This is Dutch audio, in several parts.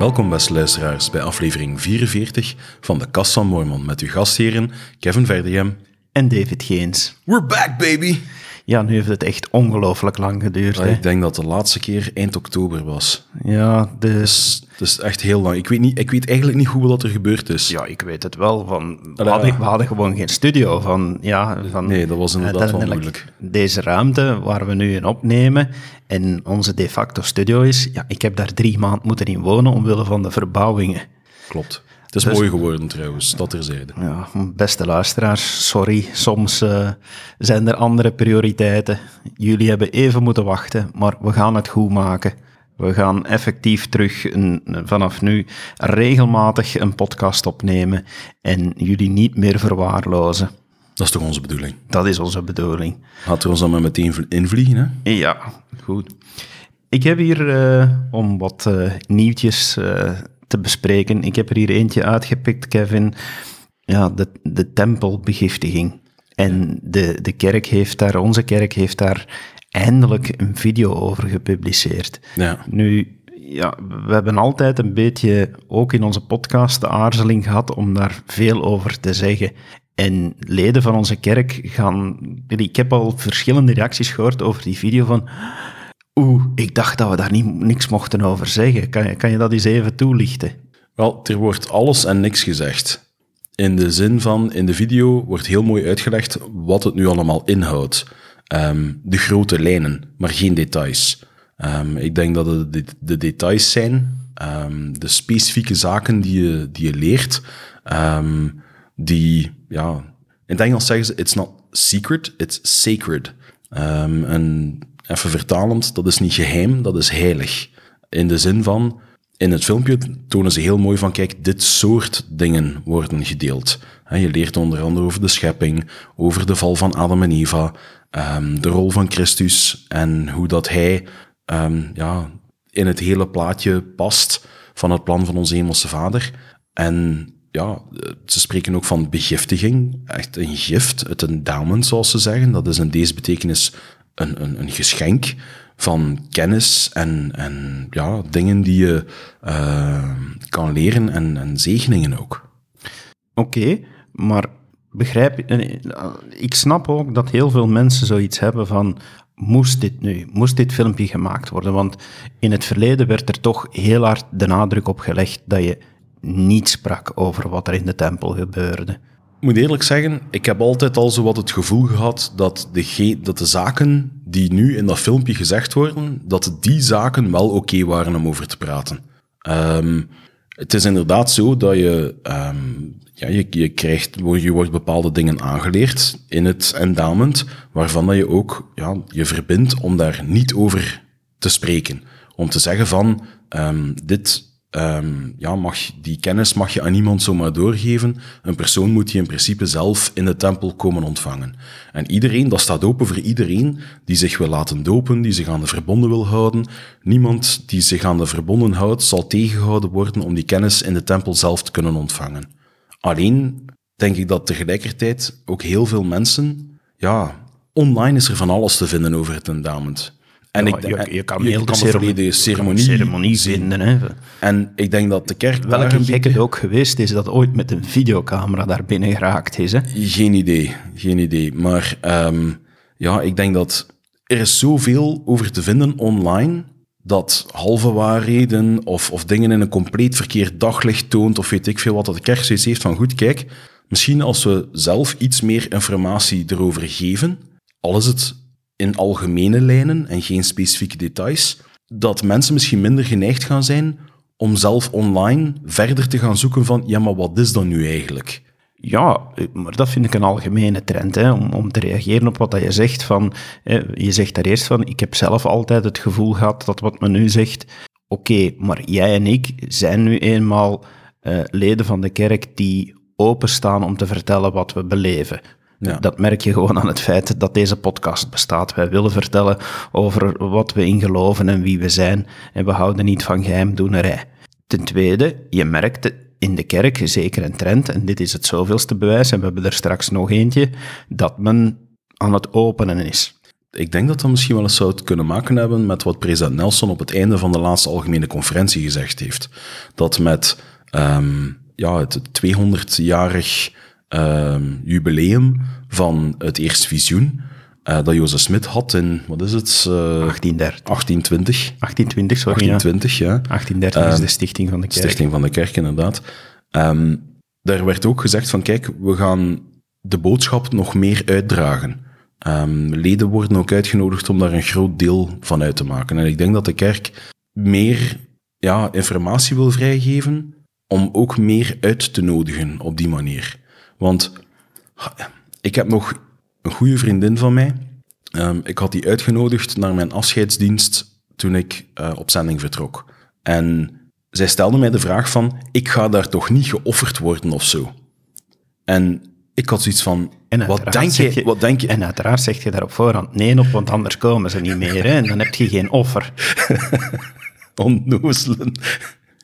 Welkom beste luisteraars bij aflevering 44 van de Kast van Mooimond met uw gastheren Kevin Verdegem en David Geens. We're back baby! Ja, nu heeft het echt ongelooflijk lang geduurd. Ja, ik denk dat de laatste keer eind oktober was. Ja, dus... Het is echt heel lang. Ik weet, niet, ik weet eigenlijk niet hoe wat er gebeurd is. Ja, ik weet het wel. Van, we, hadden, we hadden gewoon geen studio. Van, ja, van, nee, dat was inderdaad wel moeilijk. Deze ruimte waar we nu in opnemen en onze de facto studio is, ja, ik heb daar drie maanden moeten in wonen omwille van de verbouwingen. Klopt. Het is dus- mooi geworden trouwens, dat terzijde. Ja, beste luisteraars, sorry. Soms uh, zijn er andere prioriteiten. Jullie hebben even moeten wachten, maar we gaan het goed maken. We gaan effectief terug een, vanaf nu regelmatig een podcast opnemen en jullie niet meer verwaarlozen. Dat is toch onze bedoeling? Dat is onze bedoeling. Laten we ons dan maar meteen invliegen, hè? Ja, goed. Ik heb hier, uh, om wat uh, nieuwtjes te bespreken. Ik heb er hier eentje uitgepikt, Kevin. Ja, de, de tempelbegiftiging. En de, de kerk heeft daar, onze kerk heeft daar eindelijk een video over gepubliceerd. Ja. Nu, ja, we hebben altijd een beetje, ook in onze podcast, de aarzeling gehad om daar veel over te zeggen. En leden van onze kerk gaan. Ik heb al verschillende reacties gehoord over die video van. Oeh, ik dacht dat we daar niet, niks mochten over zeggen. Kan je, kan je dat eens even toelichten? Wel, er wordt alles en niks gezegd. In de zin van, in de video wordt heel mooi uitgelegd wat het nu allemaal inhoudt. Um, de grote lijnen, maar geen details. Um, ik denk dat het de, de details zijn, um, de specifieke zaken die je, die leert, die, ja, in het Engels zeggen ze, it's not secret, it's sacred. en even vertalend, dat is niet geheim, dat is heilig. In de zin van, in het filmpje tonen ze heel mooi van, kijk, dit soort dingen worden gedeeld. Je leert onder andere over de schepping, over de val van Adam en Eva, ehm, de rol van Christus en hoe dat hij ehm, ja, in het hele plaatje past van het plan van onze hemelse vader. En ja, ze spreken ook van begiftiging, echt een gift, het endowment zoals ze zeggen. Dat is in deze betekenis een, een, een geschenk van kennis en, en ja, dingen die je uh, kan leren en, en zegeningen ook. Oké, maar begrijp eh, ik snap ook dat heel veel mensen zoiets hebben van moest dit nu, moest dit filmpje gemaakt worden? Want in het verleden werd er toch heel hard de nadruk op gelegd dat je niet sprak over wat er in de tempel gebeurde. Moet eerlijk zeggen, ik heb altijd al zo wat het gevoel gehad dat de, dat de zaken die nu in dat filmpje gezegd worden, dat die zaken wel oké waren om over te praten. Um, het is inderdaad zo dat je, um, ja, je, je, krijgt, je wordt bepaalde dingen aangeleerd in het endowment, waarvan dat je ook ja, je verbindt om daar niet over te spreken. Om te zeggen van, um, dit Um, ja, mag, die kennis mag je aan niemand zomaar doorgeven. Een persoon moet die in principe zelf in de tempel komen ontvangen. En iedereen, dat staat open voor iedereen die zich wil laten dopen, die zich aan de verbonden wil houden. Niemand die zich aan de verbonden houdt, zal tegengehouden worden om die kennis in de tempel zelf te kunnen ontvangen. Alleen denk ik dat tegelijkertijd ook heel veel mensen, ja, online is er van alles te vinden over het endowment. En ik, je, je, kan heel de ceremonie, ceremonie, ceremonie vinden. Hè. En ik denk dat de kerk Welke gek het ook geweest is dat ooit met een videocamera daar binnen geraakt is. Hè? Geen idee, geen idee. Maar um, ja, ik denk dat er is zoveel over te vinden online dat halve waarheden of, of dingen in een compleet verkeerd daglicht toont of weet ik veel wat, dat de kerk zoiets heeft van goed, kijk, misschien als we zelf iets meer informatie erover geven, al is het in algemene lijnen en geen specifieke details, dat mensen misschien minder geneigd gaan zijn om zelf online verder te gaan zoeken van, ja, maar wat is dan nu eigenlijk? Ja, maar dat vind ik een algemene trend, hè, om, om te reageren op wat dat je zegt. Van, je zegt daar eerst van, ik heb zelf altijd het gevoel gehad dat wat men nu zegt, oké, maar jij en ik zijn nu eenmaal uh, leden van de kerk die openstaan om te vertellen wat we beleven. Ja. Dat merk je gewoon aan het feit dat deze podcast bestaat. Wij willen vertellen over wat we in geloven en wie we zijn. En we houden niet van geheimdoenerij. Ten tweede, je merkt in de kerk zeker een trend, en dit is het zoveelste bewijs, en we hebben er straks nog eentje, dat men aan het openen is. ik denk dat dat misschien wel eens zou kunnen maken hebben met wat president Nelson op het einde van de laatste algemene conferentie gezegd heeft. Dat met um, ja, het 200-jarig um, jubileum van het eerste visioen, uh, dat Jozef Smit had in, wat is het? Uh, 1830. 1820. 1820, sorry. 1820, ja. ja. 1830 is de stichting van de kerk. Stichting van de kerk, inderdaad. Um, daar werd ook gezegd van, kijk, we gaan de boodschap nog meer uitdragen. Um, leden worden ook uitgenodigd om daar een groot deel van uit te maken. En ik denk dat de kerk meer ja, informatie wil vrijgeven om ook meer uit te nodigen op die manier. Want ik heb nog een goede vriendin van mij. Um, ik had die uitgenodigd naar mijn afscheidsdienst toen ik uh, op zending vertrok. En zij stelde mij de vraag van, ik ga daar toch niet geofferd worden of zo. En ik had zoiets van, wat denk, je, wat denk je? En uiteraard zeg je daar op voorhand nee op, want anders komen ze niet meer. Hè, en dan heb je geen offer. Onnozelen.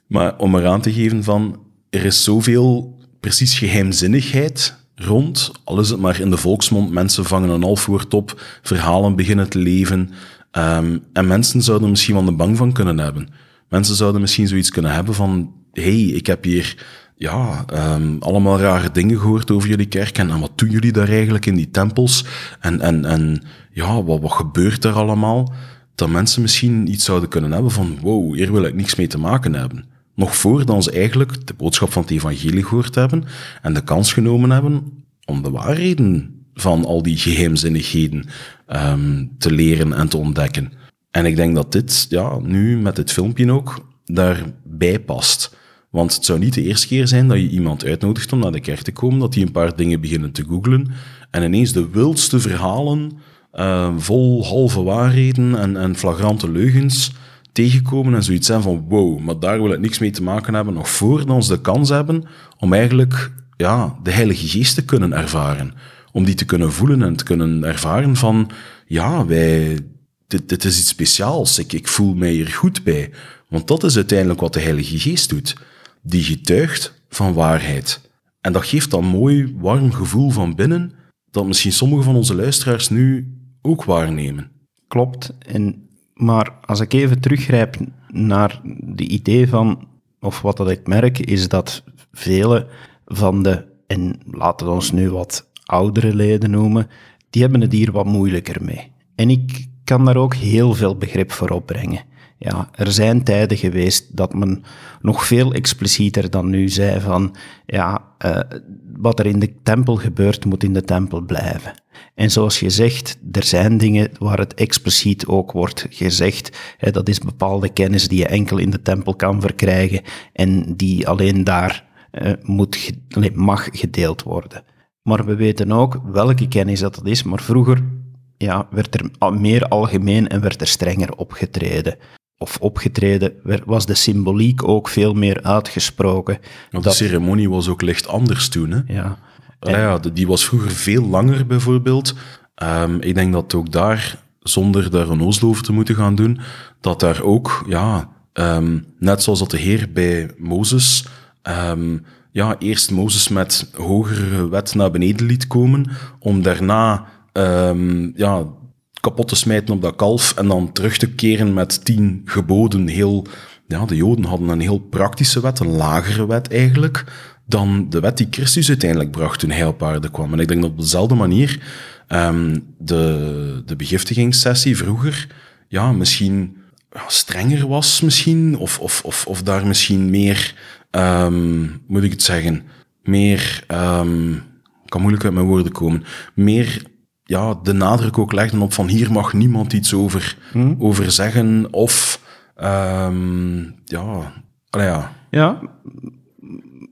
Maar om eraan te geven van, er is zoveel precies geheimzinnigheid rond, al is het maar in de volksmond, mensen vangen een halfwoord op, verhalen beginnen te leven, um, en mensen zouden misschien wel een bang van kunnen hebben. Mensen zouden misschien zoiets kunnen hebben van, hey, ik heb hier ja, um, allemaal rare dingen gehoord over jullie kerk. En, en, wat doen jullie daar eigenlijk in die tempels? En, en, en ja, wat, wat gebeurt daar allemaal? Dat mensen misschien iets zouden kunnen hebben van, wow, hier wil ik niks mee te maken hebben. Nog voordat ze eigenlijk de boodschap van het evangelie gehoord hebben en de kans genomen hebben om de waarheden van al die geheimzinnigheden um, te leren en te ontdekken. En ik denk dat dit, ja, nu met dit filmpje ook, daarbij past. Want het zou niet de eerste keer zijn dat je iemand uitnodigt om naar de kerk te komen, dat die een paar dingen beginnen te googlen en ineens de wildste verhalen, uh, vol halve waarheden en, en flagrante leugens tegenkomen en zoiets zijn van wow, maar daar wil ik niks mee te maken hebben, nog voordat ze de kans hebben om eigenlijk ja, de Heilige Geest te kunnen ervaren. Om die te kunnen voelen en te kunnen ervaren van ja, wij, dit, dit is iets speciaals, ik, ik voel mij hier goed bij. Want dat is uiteindelijk wat de Heilige Geest doet die getuigt van waarheid. En dat geeft dan mooi, warm gevoel van binnen, dat misschien sommige van onze luisteraars nu ook waarnemen. Klopt. En, maar als ik even teruggrijp naar de idee van, of wat dat ik merk, is dat vele van de, en laten we ons nu wat oudere leden noemen, die hebben het hier wat moeilijker mee. En ik kan daar ook heel veel begrip voor opbrengen. Ja, er zijn tijden geweest dat men nog veel explicieter dan nu zei van, ja, uh, wat er in de tempel gebeurt, moet in de tempel blijven. En zoals je zegt, er zijn dingen waar het expliciet ook wordt gezegd. Hè, dat is bepaalde kennis die je enkel in de tempel kan verkrijgen en die alleen daar moet, mag gedeeld worden. Maar we weten ook welke kennis dat, dat is, maar vroeger ja, werd er meer algemeen en werd er strenger opgetreden of opgetreden, was de symboliek ook veel meer uitgesproken. Want de ceremonie was ook licht anders toen. Hè? Ja. ja, die was vroeger veel langer bijvoorbeeld. Um, ik denk dat ook daar, zonder daar een ozel over te moeten gaan doen, dat daar ook, ja, um, net zoals dat de Heer bij Mozes, um, ja, eerst Mozes met hogere wet naar beneden liet komen, om daarna ja, kapot te smijten op dat kalf en dan terug te keren met tien geboden. Heel, ja, de Joden hadden een heel praktische wet, een lagere wet eigenlijk, dan de wet die Christus uiteindelijk bracht toen hij op aarde kwam. En ik denk dat op dezelfde manier um, de, de begiftigingssessie vroeger ja, misschien strenger was, misschien, of, of, of, of daar misschien meer, um, moet ik het zeggen, meer, um, kan moeilijk uit mijn woorden komen, meer ja, de nadruk ook legden op van hier mag niemand iets over, hmm. over zeggen of um, ja, ja. Ja,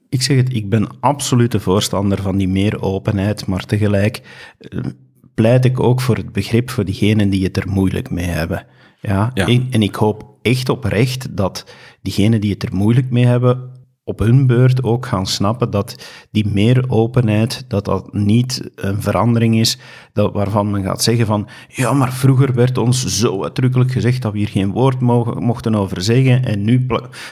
ik zeg het, ik ben absolute voorstander van die meer openheid, maar tegelijk uh, pleit ik ook voor het begrip voor diegenen die het er moeilijk mee hebben. Ja, ja. En, en ik hoop echt oprecht dat diegenen die het er moeilijk mee hebben op hun beurt ook gaan snappen dat die meer openheid, dat dat niet een verandering is dat, waarvan men gaat zeggen van, ja, maar vroeger werd ons zo uitdrukkelijk gezegd dat we hier geen woord mogen, mochten over zeggen en nu,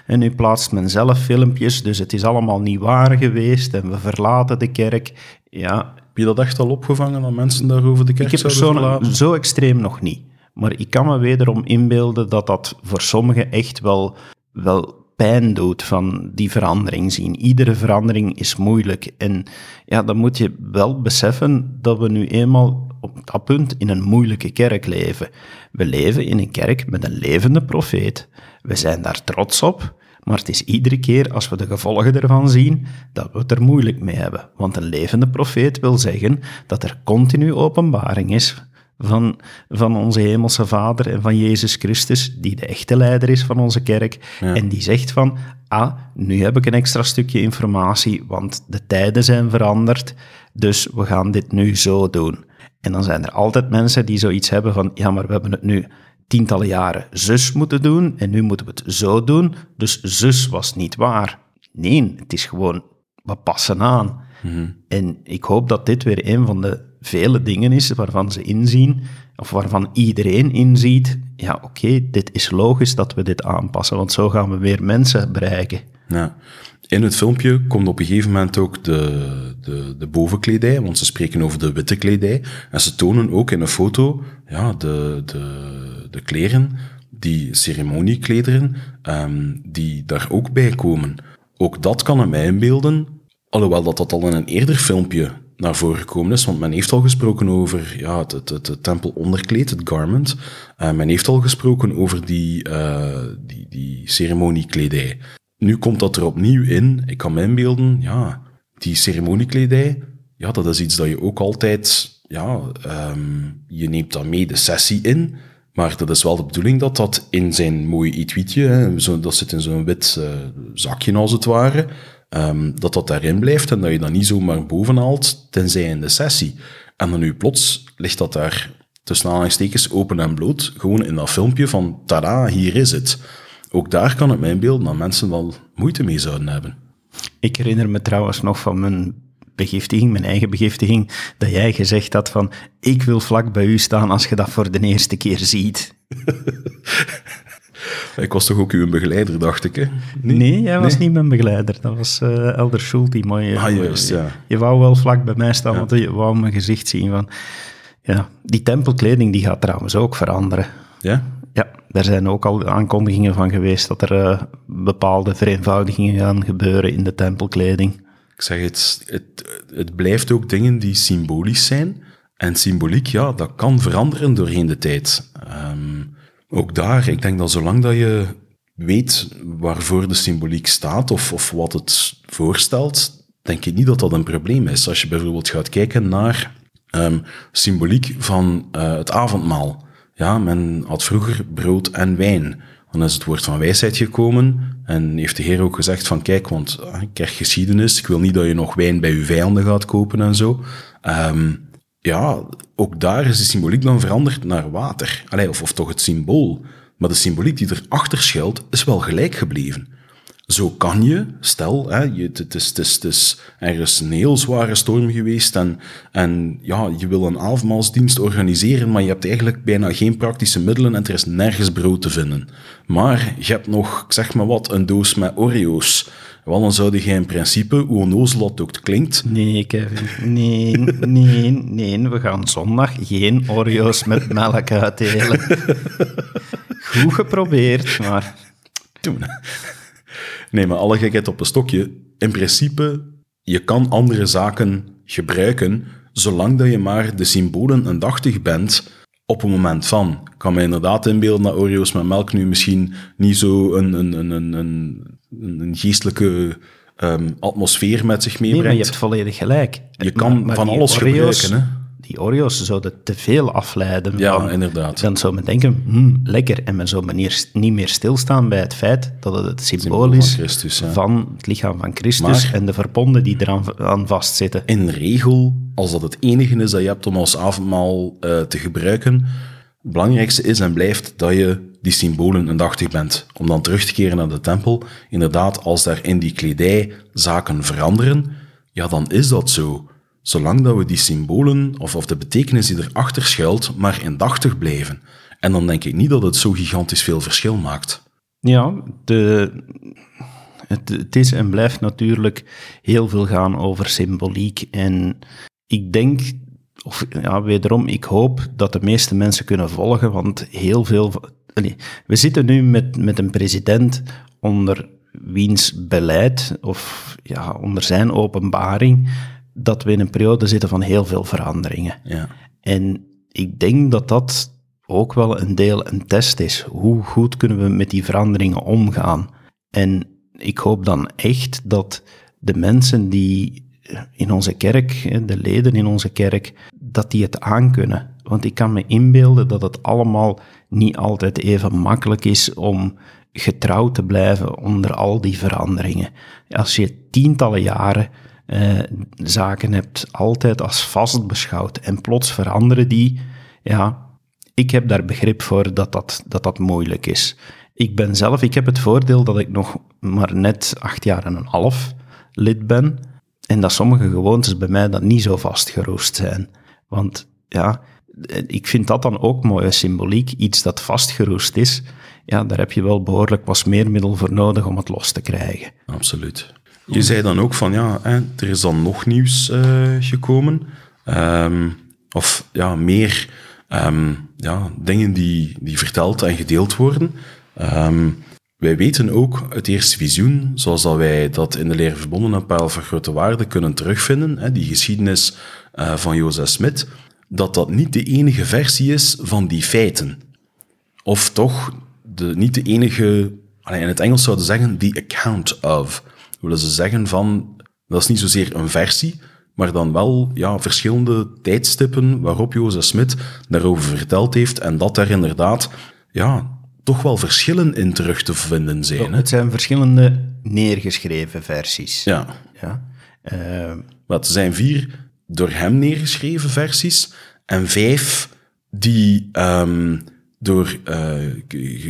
en nu plaatst men zelf filmpjes, dus het is allemaal niet waar geweest en we verlaten de kerk. Ja, Heb je dat echt al opgevangen, dat mensen daarover de kerk Ik heb persoonlijk zo extreem nog niet. Maar ik kan me wederom inbeelden dat dat voor sommigen echt wel, wel pijn doet van die verandering zien. Iedere verandering is moeilijk. En ja, dan moet je wel beseffen dat we nu eenmaal op dat punt in een moeilijke kerk leven. We leven in een kerk met een levende profeet. We zijn daar trots op. Maar het is iedere keer als we de gevolgen ervan zien, dat we het er moeilijk mee hebben. Want een levende profeet wil zeggen dat er continu openbaring is van, van onze hemelse Vader en van Jezus Christus, die de echte leider is van onze kerk. En die zegt van, ah, nu heb ik een extra stukje informatie, want de tijden zijn veranderd, dus we gaan dit nu zo doen. En dan zijn er altijd mensen die zoiets hebben van, ja, maar we hebben het nu tientallen jaren zus moeten doen en nu moeten we het zo doen, dus zus was niet waar. Nee, het is gewoon, we passen aan. En ik hoop dat dit weer een van de vele dingen is waarvan ze inzien, of waarvan iedereen inziet, ja oké, dit is logisch dat we dit aanpassen, want zo gaan we weer mensen bereiken. Ja. In het filmpje komt op een gegeven moment ook de, de, de bovenkledij, want ze spreken over de witte kledij. En ze tonen ook in een foto ja, de, de, de kleren, die ceremonieklederen, ehm, die daar ook bij komen. Ook dat kan het mij inbeelden, alhoewel dat dat al in een eerder filmpje naar voren gekomen is, want men heeft al gesproken over ja, het, het, het, tempelonderkleed, het garment. Uh, men heeft al gesproken over die, uh, die, die ceremoniekledij. Nu komt dat er opnieuw in. Ik kan me inbeelden, ja, die ceremoniekledij, ja, dat is iets dat je ook altijd, ja, um, je neemt dan mee de sessie in, maar dat is wel de bedoeling dat dat in zijn mooie etuietje, zo, dat zit in zo'n wit uh, zakje als het ware, um, dat dat daarin blijft en dat je dat niet zomaar boven haalt, tenzij in de sessie. En dan nu plots ligt dat daar tussen aanhalingstekens open en bloot, gewoon in dat filmpje van, tada, hier is het. Ook daar kan het mijn beeld dat mensen wel moeite mee zouden hebben. Ik herinner me trouwens nog van mijn begiftiging, mijn eigen begiftiging, dat jij gezegd had van, ik wil vlak bij u staan als je dat voor de eerste keer ziet. ik was toch ook uw begeleider, dacht ik, hè? Nee, nee jij was nee? niet mijn begeleider. Dat was uh, Elder Schulte. Maar je, ah, juist, ja. je, je wou wel vlak bij mij staan, ja. want je wou mijn gezicht zien van... Ja, die tempelkleding die gaat trouwens ook veranderen. Ja? Ja, er zijn ook al aankondigingen van geweest dat er uh, bepaalde vereenvoudigingen gaan gebeuren in de tempelkleding. Ik zeg het, het, het blijft ook dingen die symbolisch zijn. En symboliek, ja, dat kan veranderen doorheen de tijd. Um, ook daar, ik denk dat zolang dat je weet waarvoor de symboliek staat of, of wat het voorstelt, denk ik niet dat dat een probleem is. Als je bijvoorbeeld gaat kijken naar um, symboliek van uh, het avondmaal. Ja, men had vroeger brood en wijn. Dan is het woord van wijsheid gekomen en heeft de Heer ook gezegd van kijk, want ik krijg geschiedenis, ik wil niet dat je nog wijn bij uw vijanden gaat kopen en zo. Um, ja, ook daar is de symboliek dan veranderd naar water. Of, of toch het symbool. Maar de symboliek die erachter schuilt, is wel gelijk gebleven. Zo kan je, stel, hè, je, het, is, het, is, het is ergens een heel zware storm geweest en, en ja, je wil een avondmaalsdienst organiseren, maar je hebt eigenlijk bijna geen praktische middelen en er is nergens brood te vinden. Maar je hebt nog, ik zeg maar wat, een doos met Oreo's. Wel, dan zou je in principe, hoe onnozel dat ook klinkt... Nee, Kevin. Nee, nee, nee. We gaan zondag geen Oreo's met melk uitdelen. Goed geprobeerd, maar... Toen. Nee, maar alle gekheid op een stokje. In principe, je kan andere zaken gebruiken, zolang dat je maar de symbolen aandachtig bent op een moment van. Ik kan me inderdaad inbeelden dat Oreo's met melk nu misschien niet zo een, een, een, een, een, een geestelijke um, atmosfeer met zich meebrengt. Nee, maar je hebt volledig gelijk. Je kan maar van alles Oreo's, gebruiken, hè? Die Oreo's zouden te veel afleiden. Ja, van, inderdaad. Dan zou men denken, hm, lekker. En men zou manier, niet meer stilstaan bij het feit dat het het symbool, van is Christus, ja. van het lichaam van Christus Maar- en de verbonden die eraan aan vastzitten. in regel, als dat het enige is dat je hebt om als avondmaal eh, te gebruiken, het belangrijkste is en blijft dat je die symbolen aandachtig bent. Om dan terug te keren naar de tempel. Inderdaad, als daar in die kledij zaken veranderen, ja, dan is dat zo. Zolang dat we die symbolen, of, of de betekenis die erachter schuilt, maar indachtig blijven. En dan denk ik niet dat het zo gigantisch veel verschil maakt. Ja, de, het, is en blijft natuurlijk heel veel gaan over symboliek. En ik denk, of ja, wederom, ik hoop dat de meeste mensen kunnen volgen, want heel veel. we zitten nu met, met een president onder wiens beleid, of ja, onder zijn openbaring, dat we in een periode zitten van heel veel veranderingen. Ja. En ik denk dat dat ook wel een deel een test is. Hoe goed kunnen we met die veranderingen omgaan? En ik hoop dan echt dat de mensen die in onze kerk, de leden in onze kerk, dat die het aankunnen. Want ik kan me inbeelden dat het allemaal niet altijd even makkelijk is om getrouw te blijven onder al die veranderingen. Als je tientallen jaren eh, zaken hebt altijd als vast beschouwd en plots veranderen die, ja, ik heb daar begrip voor dat dat, dat, moeilijk is. Ik ben zelf, ik heb het voordeel dat ik nog maar net acht jaar en een half lid ben. En dat sommige gewoontes bij mij dan niet zo vastgeroest zijn. Want ja, ik vind dat dan ook mooie symboliek. Iets dat vastgeroest is, ja, daar heb je wel behoorlijk wat smeermiddel voor nodig om het los te krijgen. Absoluut. Je zei dan ook van, ja, hè, er is dan nog nieuws eh, gekomen. Ehm, of ja, meer ehm, ja, dingen die, die verteld en gedeeld worden. Ehm, wij weten ook het eerste visioen, zoals dat wij dat in de leer verbonden en paal van grote waarde kunnen terugvinden, hè, die geschiedenis eh, van Jozef Smit, dat dat niet de enige versie is van die feiten. Of toch de, niet de enige, in het Engels zouden ze zeggen, the account of. Willen ze zeggen van, dat is niet zozeer een versie, maar dan wel ja, verschillende tijdstippen waarop Jozef Smit daarover verteld heeft en dat er inderdaad ja, toch wel verschillen in terug te vinden zijn. Hè? Het zijn verschillende neergeschreven versies. Ja, Ja. Eh, maar het zijn vier door hem neergeschreven versies en vijf die ehm, door eh,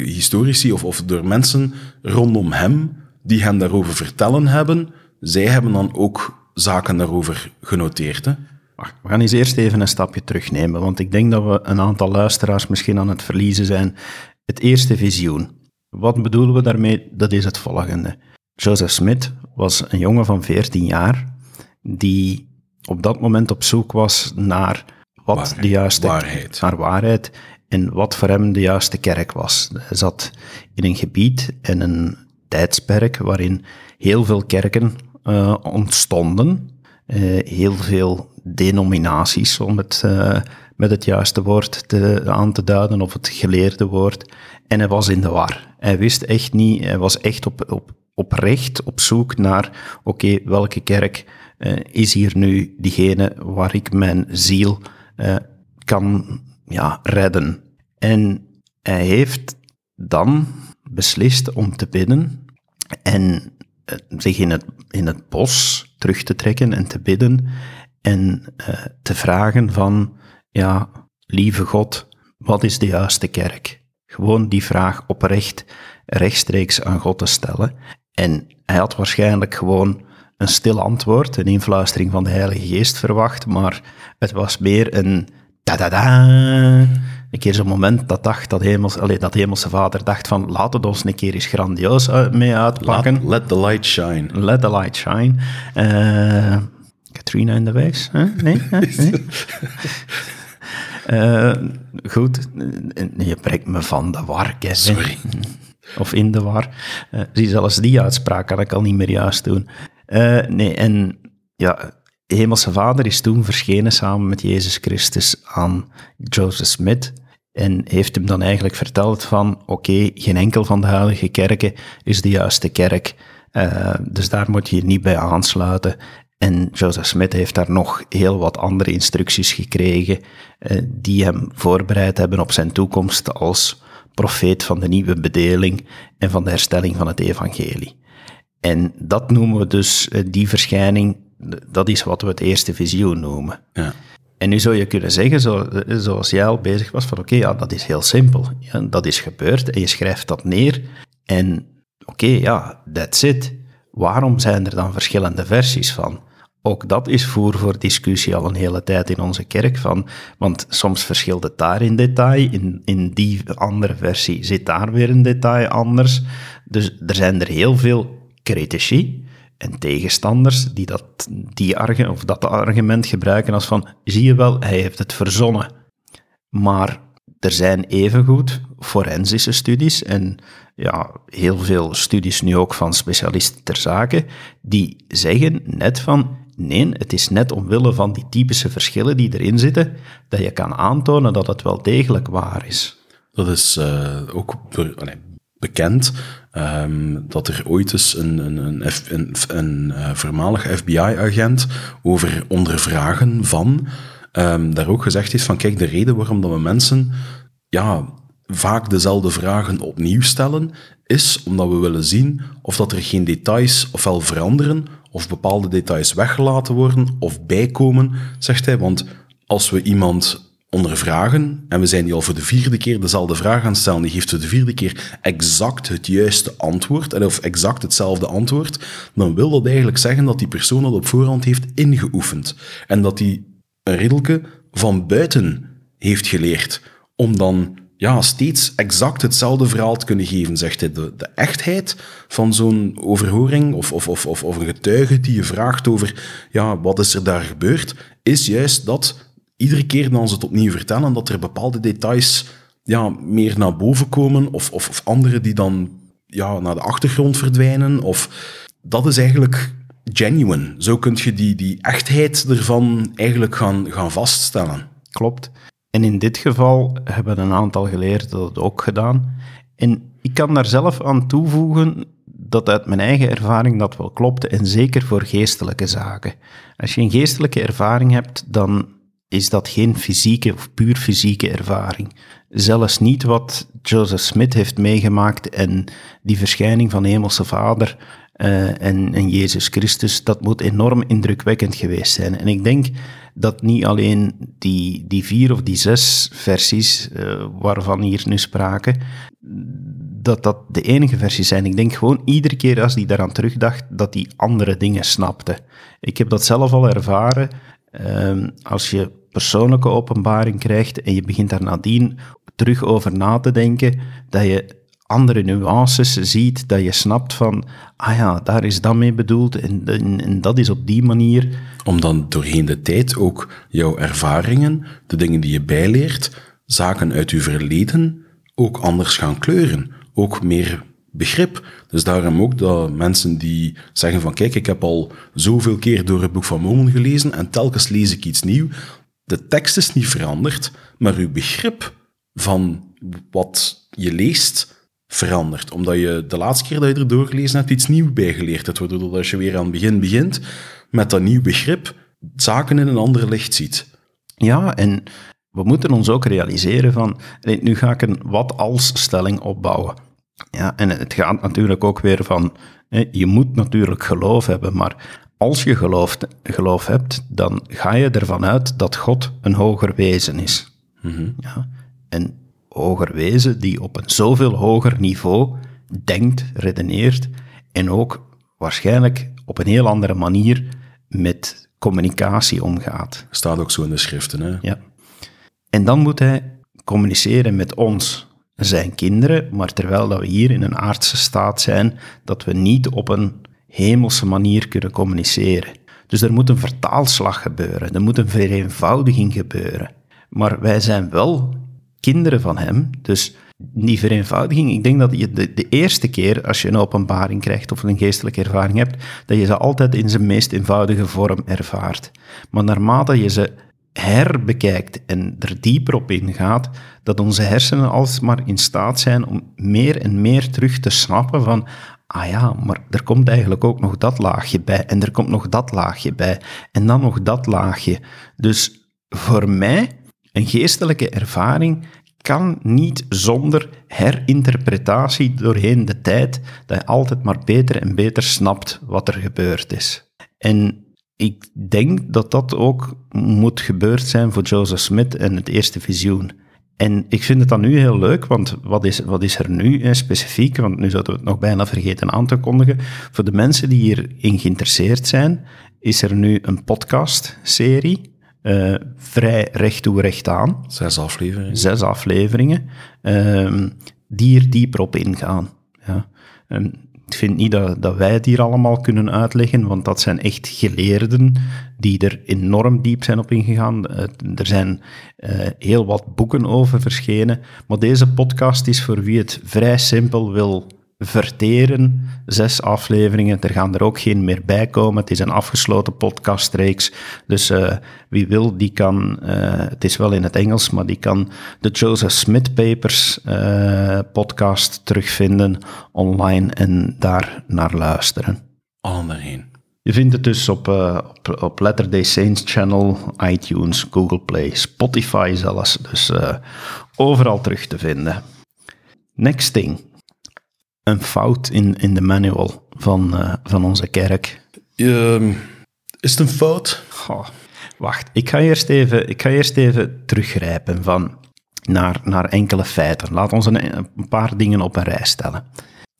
historici of, of door mensen rondom hem die hem daarover vertellen hebben, zij hebben dan ook zaken daarover genoteerd. Hè? We gaan eens eerst even een stapje terugnemen, want ik denk dat we een aantal luisteraars misschien aan het verliezen zijn. Het eerste visioen. Wat bedoelen we daarmee? Dat is het volgende. Joseph Smith was een jongen van 14 jaar die op dat moment op zoek was naar wat Waarheid. de juiste Waarheid. naar waarheid en wat voor hem de juiste kerk was. Hij zat in een gebied en een tijdsperk waarin heel veel kerken eh, ontstonden, Eh, heel veel denominaties, om het eh, met het juiste woord te, aan te duiden, of het geleerde woord. En hij was in de war. Hij wist echt niet, hij was echt op, op, oprecht op zoek naar, oké, welke kerk is hier nu diegene waar ik mijn ziel kan ja, redden. En hij heeft dan beslist om te bidden en eh, zich in het, in het bos terug te trekken en te bidden en eh, te vragen van, ja, lieve God, wat is de juiste kerk? Gewoon die vraag oprecht rechtstreeks aan God te stellen. En hij had waarschijnlijk gewoon een stil antwoord, een influistering van de Heilige Geest verwacht, maar het was meer een ta-da-da. Een keer zo'n moment dat, dacht, dat, hemels, allee, dat Hemelse Vader dacht van, laat het ons een keer eens grandioos mee uitpakken. Let, let the light shine. Let the light shine. Eh Katrina in de Waves? hè? Nee? Nee? Eh, goed, je brengt me van de war, Kevin. Sorry. Of in de war. Eh, zie, zelfs die uitspraak kan ik al niet meer juist doen. Nee, en ja, Hemelse Vader is toen verschenen samen met Jezus Christus aan Joseph Smith en heeft hem dan eigenlijk verteld van, oké, geen enkel van de huidige kerken is de juiste kerk, eh, dus daar moet je je niet bij aansluiten. En Joseph Smith heeft daar nog heel wat andere instructies gekregen eh, die hem voorbereid hebben op zijn toekomst als profeet van de nieuwe bedeling en van de herstelling van het evangelie. En dat noemen we dus, eh, die verschijning, dat is wat we het eerste visioen noemen. Ja. En nu zou je kunnen zeggen, zo, zoals jij al bezig was, van oké, ja, dat is heel simpel. Ja, dat is gebeurd en je schrijft dat neer. En oké, ja, that's it. Waarom zijn er dan verschillende versies van? Ook dat is voer voor discussie al een hele tijd in onze kerk. Van, want soms verschilt het daar in detail. In, in die andere versie zit daar weer een detail anders. Dus er zijn er heel veel critici. En tegenstanders die dat, die arge, of dat argument gebruiken als van, zie je wel, hij heeft het verzonnen. Maar er zijn evengoed forensische studies en ja, heel veel studies nu ook van specialisten ter zake, die zeggen net van, nee, het is net omwille van die typische verschillen die erin zitten, dat je kan aantonen dat het wel degelijk waar is. Dat is uh, ook nee, bekend, um, dat er ooit eens een, een, een, een, uh, voormalig FBI-agent over ondervragen van um, daar ook gezegd heeft van kijk, de reden waarom dat we mensen ja, vaak dezelfde vragen opnieuw stellen, is omdat we willen zien of dat er geen details ofwel veranderen, of bepaalde details weggelaten worden of bijkomen, zegt hij. Want als we iemand ondervragen en we zijn die al voor de vierde keer dezelfde vraag aan stellen, die geeft voor de vierde keer exact het juiste antwoord, of exact hetzelfde antwoord, dan wil dat eigenlijk zeggen dat die persoon dat op voorhand heeft ingeoefend. En dat die een riddelke van buiten heeft geleerd, om dan ja, steeds exact hetzelfde verhaal te kunnen geven, zegt hij. De, de echtheid van zo'n overhoring of, of, of, of, een getuige die je vraagt over ja, wat is er daar gebeurd, is juist dat iedere keer dan ze het opnieuw vertellen, dat er bepaalde details ja, meer naar boven komen of, of, of andere die dan ja, naar de achtergrond verdwijnen. Of, dat is eigenlijk genuine. Zo kun je die, die echtheid ervan eigenlijk gaan, gaan vaststellen. Klopt. En in dit geval hebben een aantal geleerden dat ook gedaan. En ik kan daar zelf aan toevoegen dat uit mijn eigen ervaring dat wel klopte, en zeker voor geestelijke zaken. Als je een geestelijke ervaring hebt, dan is dat geen fysieke of puur fysieke ervaring. Zelfs niet wat Joseph Smith heeft meegemaakt en die verschijning van Hemelse Vader uh, en, en Jezus Christus, dat moet enorm indrukwekkend geweest zijn. En ik denk dat niet alleen die, die vier of die zes versies uh, waarvan hier nu spraken, dat dat de enige versies zijn. Ik denk gewoon iedere keer als die daaraan terugdacht, dat die andere dingen snapte. Ik heb dat zelf al ervaren. Uh, als je persoonlijke openbaring krijgt en je begint daar nadien terug over na te denken, dat je andere nuances ziet, dat je snapt van, ah ja, daar is dat mee bedoeld en, en, dat is op die manier. Om dan doorheen de tijd ook jouw ervaringen, de dingen die je bijleert, zaken uit je verleden ook anders gaan kleuren. Ook meer begrip. Dus daarom ook dat mensen die zeggen van kijk, ik heb al zoveel keer door het Boek van Mormon gelezen en telkens lees ik iets nieuw. De tekst is niet veranderd, maar uw begrip van wat je leest verandert. Omdat je de laatste keer dat je er doorgelezen hebt iets nieuws bijgeleerd hebt. Waardoor als je weer aan het begin begint met dat nieuw begrip, zaken in een ander licht ziet. Ja, en we moeten ons ook realiseren van, nu ga ik een wat-als-stelling opbouwen. Ja, en het gaat natuurlijk ook weer van, je moet natuurlijk geloof hebben, maar als je geloof, geloof hebt, dan ga je ervan uit dat God een hoger wezen is. Mm ja, en hoger wezen die op een zoveel hoger niveau denkt, redeneert en ook waarschijnlijk op een heel andere manier met communicatie omgaat. Staat ook zo in de schriften, hè? Ja. En dan moet hij communiceren met ons, zijn kinderen, maar terwijl dat we hier in een aardse staat zijn, dat we niet op een hemelse manier kunnen communiceren. Dus er moet een vertaalslag gebeuren, er moet een vereenvoudiging gebeuren. Maar wij zijn wel kinderen van hem. Dus die vereenvoudiging, ik denk dat je de, de, eerste keer als je een openbaring krijgt of een geestelijke ervaring hebt, dat je ze altijd in zijn meest eenvoudige vorm ervaart. Maar naarmate je ze herbekijkt en er dieper op ingaat, dat onze hersenen alsmaar in staat zijn om meer en meer terug te snappen van, ah ja, maar er komt eigenlijk ook nog dat laagje bij en er komt nog dat laagje bij en dan nog dat laagje. Dus voor mij een geestelijke ervaring kan niet zonder herinterpretatie doorheen de tijd, dat je altijd maar beter en beter snapt wat er gebeurd is. En ik denk dat dat ook moet gebeurd zijn voor Joseph Smith en het eerste visioen. En ik vind het dan nu heel leuk, want wat is, wat is er nu specifiek? Want nu zouden we het nog bijna vergeten aan te kondigen. Voor de mensen die hierin geïnteresseerd zijn, is er nu een podcast-serie uh, vrij recht toe recht aan. Zes afleveringen. Zes afleveringen, uh, die er dieper op ingaan. Ja. En ik vind niet dat, wij het hier allemaal kunnen uitleggen, want dat zijn echt geleerden die er enorm diep zijn op ingegaan. Eh, er zijn uh, heel wat boeken over verschenen, maar deze podcast is voor wie het vrij simpel wil verteren. Zes afleveringen, er gaan er ook geen meer bij komen. Het is een afgesloten podcastreeks. Dus uh, wie wil, die kan, uh, het is wel in het Engels, maar die kan de Joseph Smith Papers uh, podcast terugvinden online en daar naar luisteren. Al daarheen. Je vindt het dus op, op, op Letterday Saints Channel, iTunes, Google Play, Spotify zelfs. Dus overal terug te vinden. Next thing een fout in, in de manual van, uh, van onze kerk. Uh, is het een fout? Wacht, ik ga, eerst even, ik ga eerst even teruggrijpen van naar, naar enkele feiten. Laat ons een, een paar dingen op een rij stellen.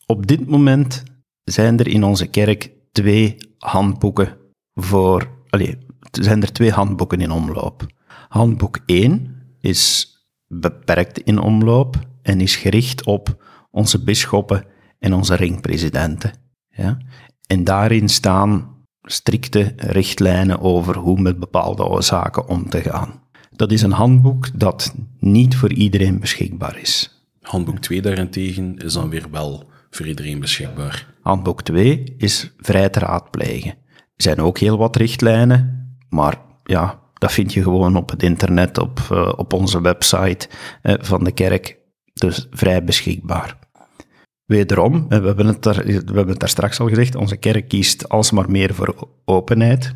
Op dit moment zijn er in onze kerk twee handboeken voor. Allez, zijn er twee handboeken in omloop. Handboek 1 is beperkt in omloop en is gericht op onze bisschoppen en onze ringpresidenten. Ja? En daarin staan strikte richtlijnen over hoe met bepaalde zaken om te gaan. Dat is een handboek dat niet voor iedereen beschikbaar is. Handboek 2 daarentegen is dan weer wel voor iedereen beschikbaar. Handboek 2 is vrij te raadplegen. Er zijn ook heel wat richtlijnen, maar ja, dat vind je gewoon op het internet, op, uh, op onze website uh, van de kerk. Dus vrij beschikbaar. Wederom, we hebben, het daar, we hebben het daar straks al gezegd, onze kerk kiest alsmaar meer voor openheid.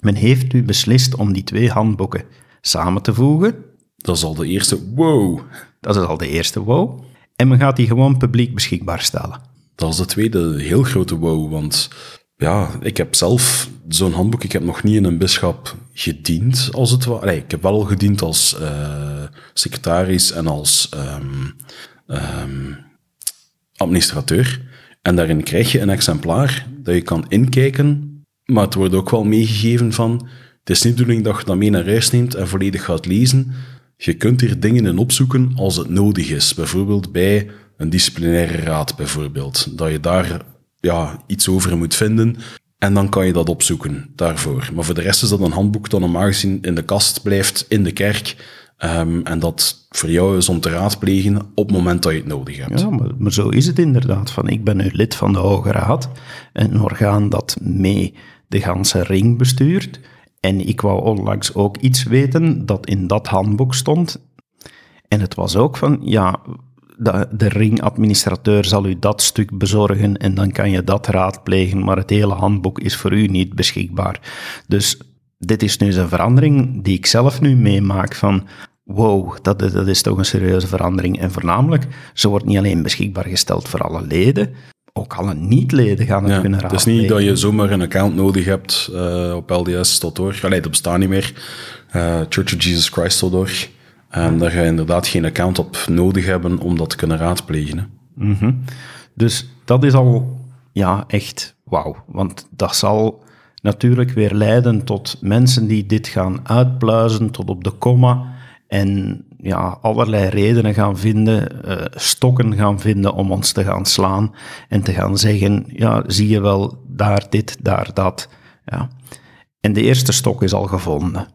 Men heeft nu beslist om die twee handboeken samen te voegen. Dat is al de eerste wow. Dat is al de eerste wow. En men gaat die gewoon publiek beschikbaar stellen. Dat is de tweede heel grote wow, want ja, ik heb zelf zo'n handboek, ik heb nog niet in een bischap gediend, als het ware. Nee, ik heb wel gediend als uh, secretaris en als um, um, administrateur. En daarin krijg je een exemplaar dat je kan inkijken, maar het wordt ook wel meegegeven van, het is niet de bedoeling dat je dat mee naar huis neemt en volledig gaat lezen. Je kunt hier dingen in opzoeken als het nodig is. Bijvoorbeeld bij een disciplinaire raad, bijvoorbeeld. Dat je daar ja, iets over moet vinden. En dan kan je dat opzoeken daarvoor. Maar voor de rest is dat een handboek dat normaal gezien in de kast blijft, in de kerk. Um, en dat voor jou is om te raadplegen op het moment dat je het nodig hebt. Ja, maar, maar, zo is het inderdaad. Van, ik ben nu lid van de Hoge Raad, een orgaan dat mee de ganse ring bestuurt. En ik wou onlangs ook iets weten dat in dat handboek stond. En het was ook van, ja, de, de ringadministrateur zal u dat stuk bezorgen en dan kan je dat raadplegen, maar het hele handboek is voor u niet beschikbaar. Dus dit is nu een verandering die ik zelf nu meemaak van wow, dat, dat is toch een serieuze verandering. En voornamelijk, ze wordt niet alleen beschikbaar gesteld voor alle leden, ook alle niet-leden gaan het ja, kunnen raadplegen. Het is niet dat je zomaar een account nodig hebt uh, op LDS.org. Allee, dat bestaat niet meer. Uh, Church of Jesus Christ.org. En daar ga je inderdaad geen account op nodig hebben om dat te kunnen raadplegen. Mm -hmm. Dus dat is al ja, echt wauw. Want dat zal natuurlijk weer leiden tot mensen die dit gaan uitpluizen tot op de komma en ja, allerlei redenen gaan vinden, uh, stokken gaan vinden om ons te gaan slaan en te gaan zeggen, ja, zie je wel, daar dit, daar dat. Ja. En de eerste stok is al gevonden.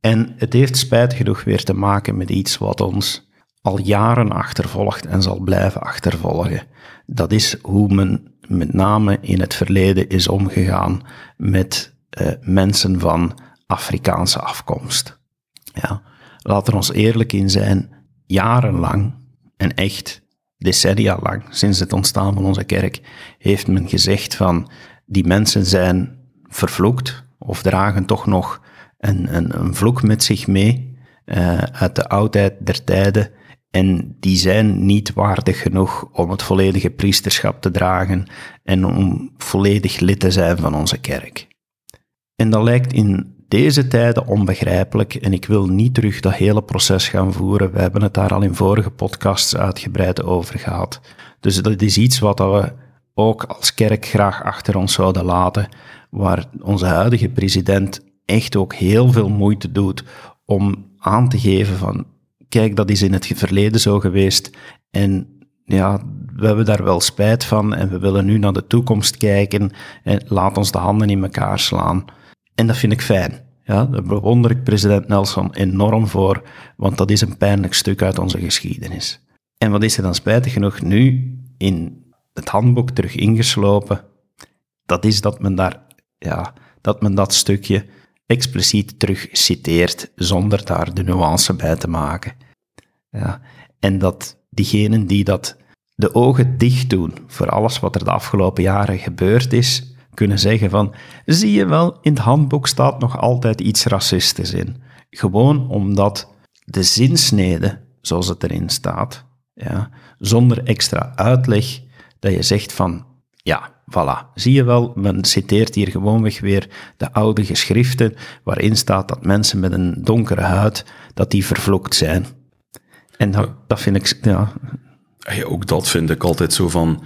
En het heeft spijtig genoeg weer te maken met iets wat ons al jaren achtervolgt en zal blijven achtervolgen. Dat is hoe men met name in het verleden is omgegaan met uh, mensen van Afrikaanse afkomst. Ja, laten we ons eerlijk in zijn, jarenlang en echt decennia lang, sinds het ontstaan van onze kerk, heeft men gezegd van die mensen zijn vervloekt of dragen toch nog een, een, een vloek met zich mee uh, uit de oudheid der tijden en die zijn niet waardig genoeg om het volledige priesterschap te dragen en om volledig lid te zijn van onze kerk. En dat lijkt in deze tijden onbegrijpelijk en ik wil niet terug dat hele proces gaan voeren. We hebben het daar al in vorige podcasts uitgebreid over gehad. Dus dat is iets wat we ook als kerk graag achter ons zouden laten, waar onze huidige president echt ook heel veel moeite doet om aan te geven van kijk, dat is in het verleden zo geweest. En ja, we hebben daar wel spijt van en we willen nu naar de toekomst kijken en laat ons de handen in elkaar slaan. En dat vind ik fijn. Ja, daar bewonder ik president Nelson enorm voor, want dat is een pijnlijk stuk uit onze geschiedenis. En wat is er dan spijtig genoeg nu in het handboek terug ingeslopen? Dat is dat men daar, ja, dat men dat stukje expliciet terug citeert, zonder daar de nuance bij te maken. Ja, en dat diegenen die dat de ogen dicht doen voor alles wat er de afgelopen jaren gebeurd is, kunnen zeggen van, zie je wel, in het handboek staat nog altijd iets racistisch in. Gewoon omdat de zinsnede, zoals het erin staat, ja, zonder extra uitleg, dat je zegt van, ja, voilà, zie je wel, men citeert hier gewoonweg weer de oude geschriften waarin staat dat mensen met een donkere huid, dat die vervloekt zijn. En dat, dat vind ik, ja... Ook dat vind ik altijd zo van...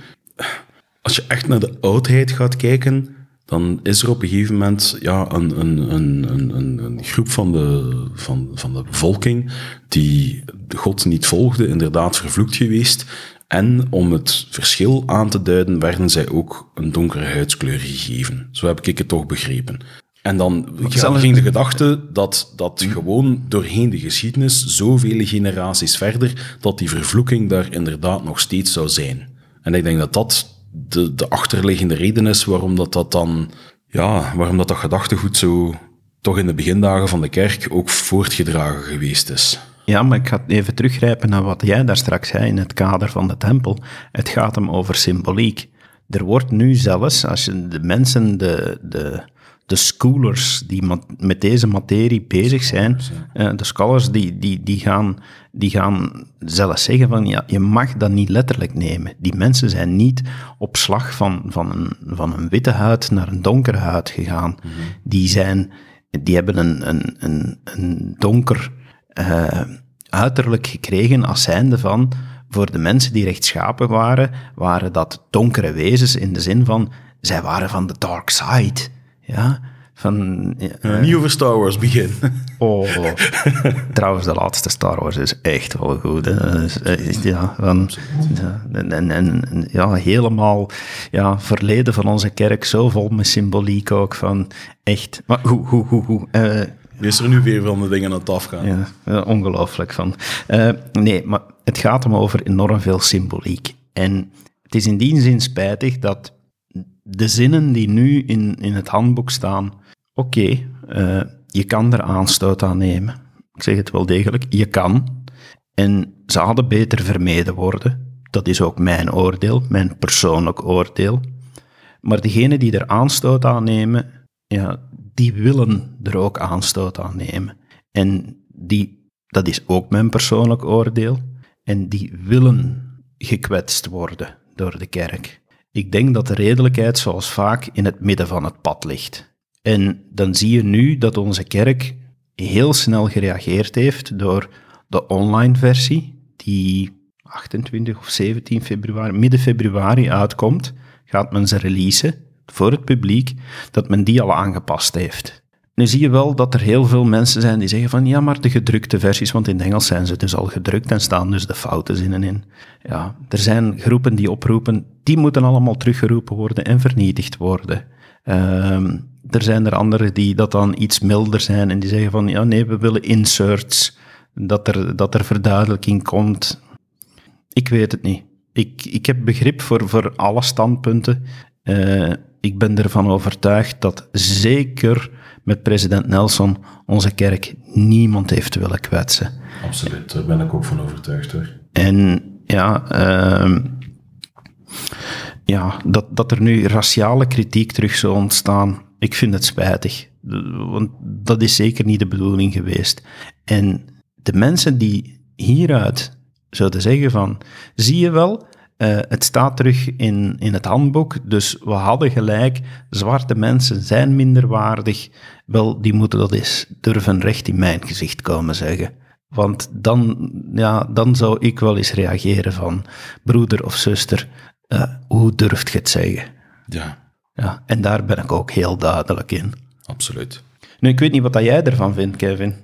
Als je echt naar de oudheid gaat kijken, dan is er op een gegeven moment ja, een, een, een, een, een groep van de, van, van de bevolking die God niet volgde, inderdaad vervloekt geweest. En om het verschil aan te duiden, werden zij ook een donkere huidskleur gegeven. Zo heb ik het toch begrepen. En dan ging de gedachte dat, dat gewoon doorheen de geschiedenis, zoveel generaties verder, dat die vervloeking daar inderdaad nog steeds zou zijn. En ik denk dat dat de, de achterliggende reden is waarom dat, dat dan, ja, waarom dat, dat gedachtegoed zo toch in de begindagen van de kerk ook voortgedragen geweest is. Ja, maar ik ga even teruggrijpen naar wat jij daar straks zei in het kader van de tempel. Het gaat hem over symboliek. Er wordt nu zelfs, als je de mensen, de, de, de schoolers die met deze materie bezig zijn, uh, de scholars, die, die, die, gaan, die gaan zelfs zeggen van, ja, je mag dat niet letterlijk nemen. Die mensen zijn niet op slag van, van, een, van een witte huid naar een donkere huid gegaan. Mhm. Die zijn, die hebben een, een, een, een donker uh, uiterlijk gekregen als zijnde van, voor de mensen die rechtschapen waren, waren dat donkere wezens in de zin van, zij waren van de dark side. Ja, van... Ja, niet over Star Wars begin. Oh, trouwens, de laatste Star Wars is echt wel goed. Hè. Ja, van, en, en, ja, helemaal ja, verleden van onze kerk, zo vol met symboliek ook van echt... Maar hoe, hoe, hoe, hoe... Uh, is er nu weer van de dingen aan het afgaan? Ja, ongelooflijk van. Uh, nee, maar het gaat hem over enorm veel symboliek. En het is in die zin spijtig dat de zinnen die nu in, in het handboek staan, oké, eh, je kan er aanstoot aan nemen. Ik zeg het wel degelijk, je kan. En ze hadden beter vermeden worden. Dat is ook mijn oordeel, mijn persoonlijk oordeel. Maar degenen die er aanstoot aan nemen, ja, die willen er ook aanstoot aan nemen. En die, dat is ook mijn persoonlijk oordeel. En die willen gekwetst worden door de kerk. Ik denk dat de redelijkheid zoals vaak in het midden van het pad ligt. En dan zie je nu dat onze kerk heel snel gereageerd heeft door de online versie, die 28 of 17 februari, midden februari uitkomt, gaat men ze releasen voor het publiek, dat men die al aangepast heeft. Nu zie je wel dat er heel veel mensen zijn die zeggen van ja, maar de gedrukte versies, want in het Engels zijn ze dus al gedrukt en staan dus de foute zinnen in. Ja, er zijn groepen die oproepen, die moeten allemaal teruggeroepen worden en vernietigd worden. Ehm, er zijn er anderen die dat dan iets milder zijn en die zeggen van ja, nee, we willen inserts, dat er, dat er verduidelijking komt. Ik weet het niet. Ik, ik heb begrip voor, voor alle standpunten. Uh, ik ben ervan overtuigd dat zeker met president Nelson onze kerk niemand heeft willen kwetsen. Absoluut, daar ben ik ook van overtuigd hoor. En ja, uh, ja dat, dat er nu raciale kritiek terug zou ontstaan, ik vind het spijtig. Want dat is zeker niet de bedoeling geweest. En de mensen die hieruit zouden zeggen van, zie je wel, uh, het staat terug in, in het handboek, dus we hadden gelijk. Zwarte mensen zijn minderwaardig. Wel, die moeten dat eens durven recht in mijn gezicht komen zeggen. Want dan, ja, dan zou ik wel eens reageren van broeder of zuster, uh, hoe durft je het zeggen? Ja. ja. En daar ben ik ook heel duidelijk in. Absoluut. Nu, ik weet niet wat jij ervan vindt, Kevin.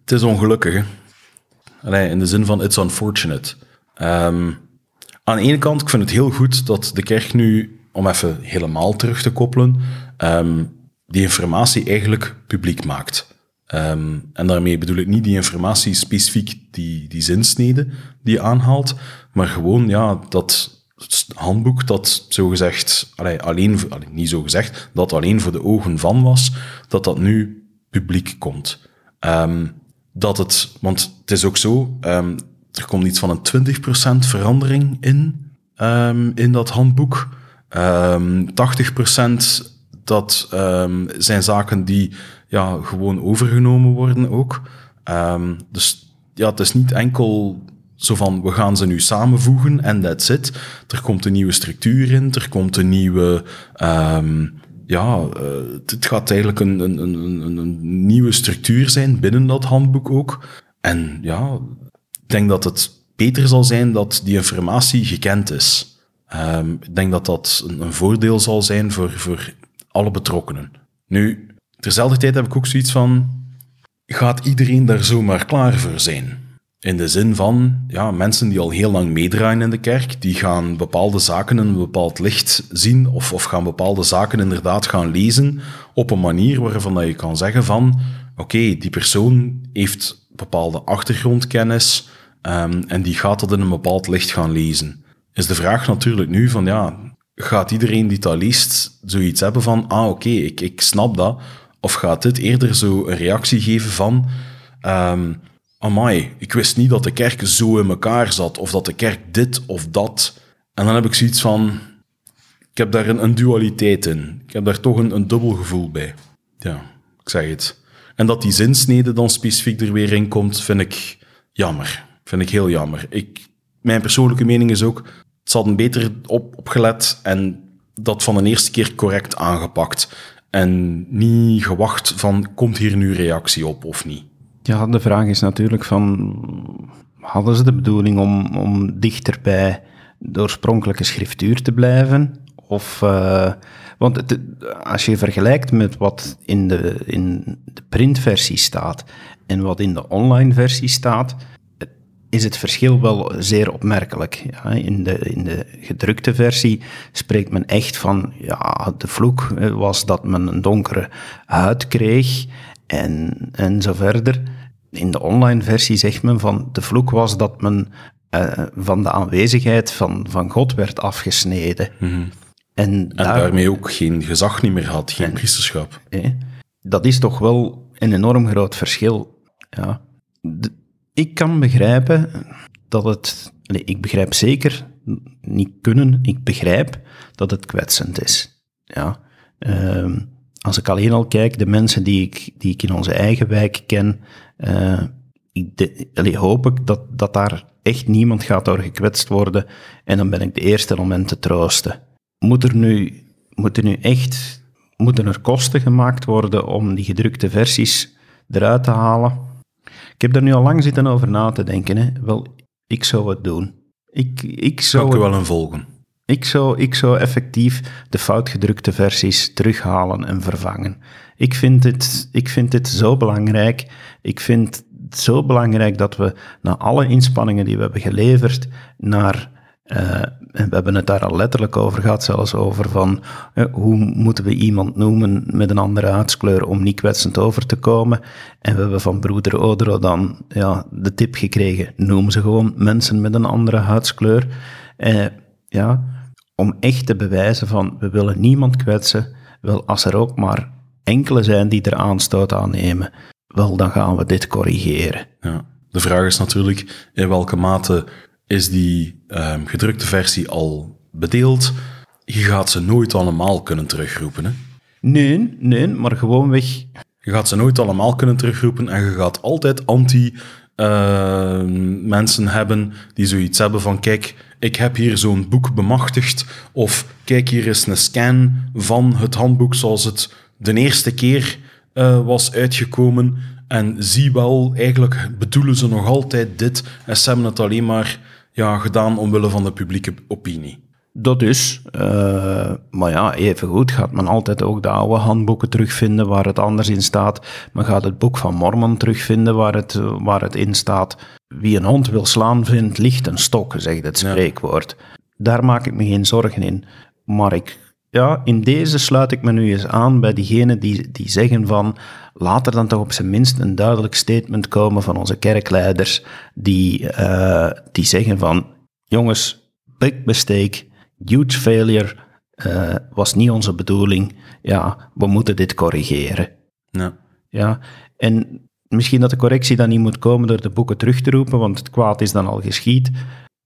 Het is ongelukkig, hè? in de zin van it's unfortunate. Um, aan de ene kant, ik vind het heel goed dat de kerk nu, om even helemaal terug te koppelen, ehm, die informatie eigenlijk publiek maakt. Ehm, en daarmee bedoel ik niet die informatie specifiek, die, die zinsnede die je aanhaalt, maar gewoon ja, dat handboek dat zogezegd, allee, alleen, allee, niet zo gezegd, dat alleen voor de ogen van was, dat dat nu publiek komt. Um, dat het, want het is ook zo, er komt iets van een 20% verandering in, um, in dat handboek. Um, 80% dat zijn zaken die ja, gewoon overgenomen worden ook. dus ja, het is niet enkel zo van, we gaan ze nu samenvoegen en that's it. Er komt een nieuwe structuur in, er komt een nieuwe... Ja, uh, het gaat eigenlijk een, een, een, een, nieuwe structuur zijn binnen dat handboek ook. En ja, denk dat het beter zal zijn dat die informatie gekend is. Um, ik denk dat dat een, een, voordeel zal zijn voor, voor alle betrokkenen. Nu, terzelfde tijd heb ik ook zoiets van, gaat iedereen daar zomaar klaar voor zijn? In de zin van, ja, mensen die al heel lang meedraaien in de kerk, die gaan bepaalde zaken in een bepaald licht zien of, of gaan bepaalde zaken inderdaad gaan lezen op een manier waarvan dat je kan zeggen van, oké, die persoon heeft bepaalde achtergrondkennis um, en die gaat dat in een bepaald licht gaan lezen. Is de vraag natuurlijk nu van, ja, gaat iedereen die dat leest zoiets hebben van, ah oké, ik, ik snap dat, of gaat dit eerder zo een reactie geven van, um, amai, ik wist niet dat de kerk zo in elkaar zat, of dat de kerk dit of dat. En dan heb ik zoiets van, ik heb daar een, een dualiteit in. Ik heb daar toch een, een dubbel gevoel bij. Ja, ik zeg het. En dat die zinsnede dan specifiek er weer in komt, vind ik jammer. Vind ik heel jammer. Ik, mijn persoonlijke mening is ook, het hadden beter op, opgelet en dat van de eerste keer correct aangepakt. En niet gewacht van, komt hier nu reactie op of niet? Ja, de vraag is natuurlijk van, hadden ze de bedoeling om, om dichter bij de oorspronkelijke schriftuur te blijven? Of, uh, want als je vergelijkt met wat in de, in de printversie staat en wat in de online versie staat, is het verschil wel zeer opmerkelijk. Ja, in, de, in de gedrukte versie spreekt men echt van, ja, de vloek was dat men een donkere huid kreeg en, en zo verder. In de online versie zegt men van de vloek was dat men uh, van de aanwezigheid van, van God werd afgesneden. Mm -hmm. En, en daarmee ook geen gezag niet meer had, geen en, priesterschap. Eh, dat is toch wel een enorm groot verschil. Ja. De, ik kan begrijpen dat het. Nee, ik begrijp zeker, niet kunnen, ik begrijp dat het kwetsend is. Ja. Uh, als ik alleen al kijk, de mensen die ik, die ik in onze eigen wijk ken, uh, ik hoop ik dat, dat daar echt niemand gaat door gekwetst worden. En dan ben ik de eerste om hen te troosten. Moet er nu, moet er nu echt, moeten er kosten gemaakt worden om die gedrukte versies eruit te halen? Ik heb daar nu al lang zitten over na te denken. Hè. Wel, ik zou het doen. Ik, ik zou ik wel een volgen? Ik zou, ik zou effectief de foutgedrukte versies terughalen en vervangen. Ik vind dit, ik vind dit zo belangrijk. Ik vind het zo belangrijk dat we na alle inspanningen die we hebben geleverd naar uh, en we hebben het daar al letterlijk over gehad, zelfs over van uh, hoe moeten we iemand noemen met een andere huidskleur om niet kwetsend over te komen. En we hebben van broeder Odro dan ja, de tip gekregen, noem ze gewoon mensen met een andere huidskleur. Uh, ja, om echt te bewijzen van we willen niemand kwetsen. Wel, als er ook maar enkele zijn die er aanstoot aan nemen, wel, dan gaan we dit corrigeren. Ja. De vraag is natuurlijk in welke mate is die um, gedrukte versie al bedeeld. Je gaat ze nooit allemaal kunnen terugroepen. Hè? Nee, nee, maar gewoon weg. Je gaat ze nooit allemaal kunnen terugroepen en je gaat altijd anti uh, mensen hebben die zoiets hebben van kijk, ik heb hier zo'n boek bemachtigd of kijk, hier is een scan van het handboek zoals het de eerste keer uh, was uitgekomen en zie wel, eigenlijk bedoelen ze nog altijd dit en ze hebben het alleen maar ja, gedaan omwille van de publieke opinie. Dat is. Uh, maar ja, even goed gaat men altijd ook de oude handboeken terugvinden waar het anders in staat. Men gaat het boek van Mormon terugvinden waar het, waar het in staat. Wie een hond wil slaan, vindt licht een stok, zegt het spreekwoord. daar maak ik me geen zorgen in. Maar ik, ja, in deze sluit ik me nu eens aan bij diegenen die, die zeggen van laat er dan toch op zijn minst een duidelijk statement komen van onze kerkleiders die, uh, die zeggen van jongens, big mistake, huge failure, uh, was niet onze bedoeling. Ja, we moeten dit corrigeren. Ja. Ja, en misschien dat de correctie dan niet moet komen door de boeken terug te roepen, want het kwaad is dan al geschied.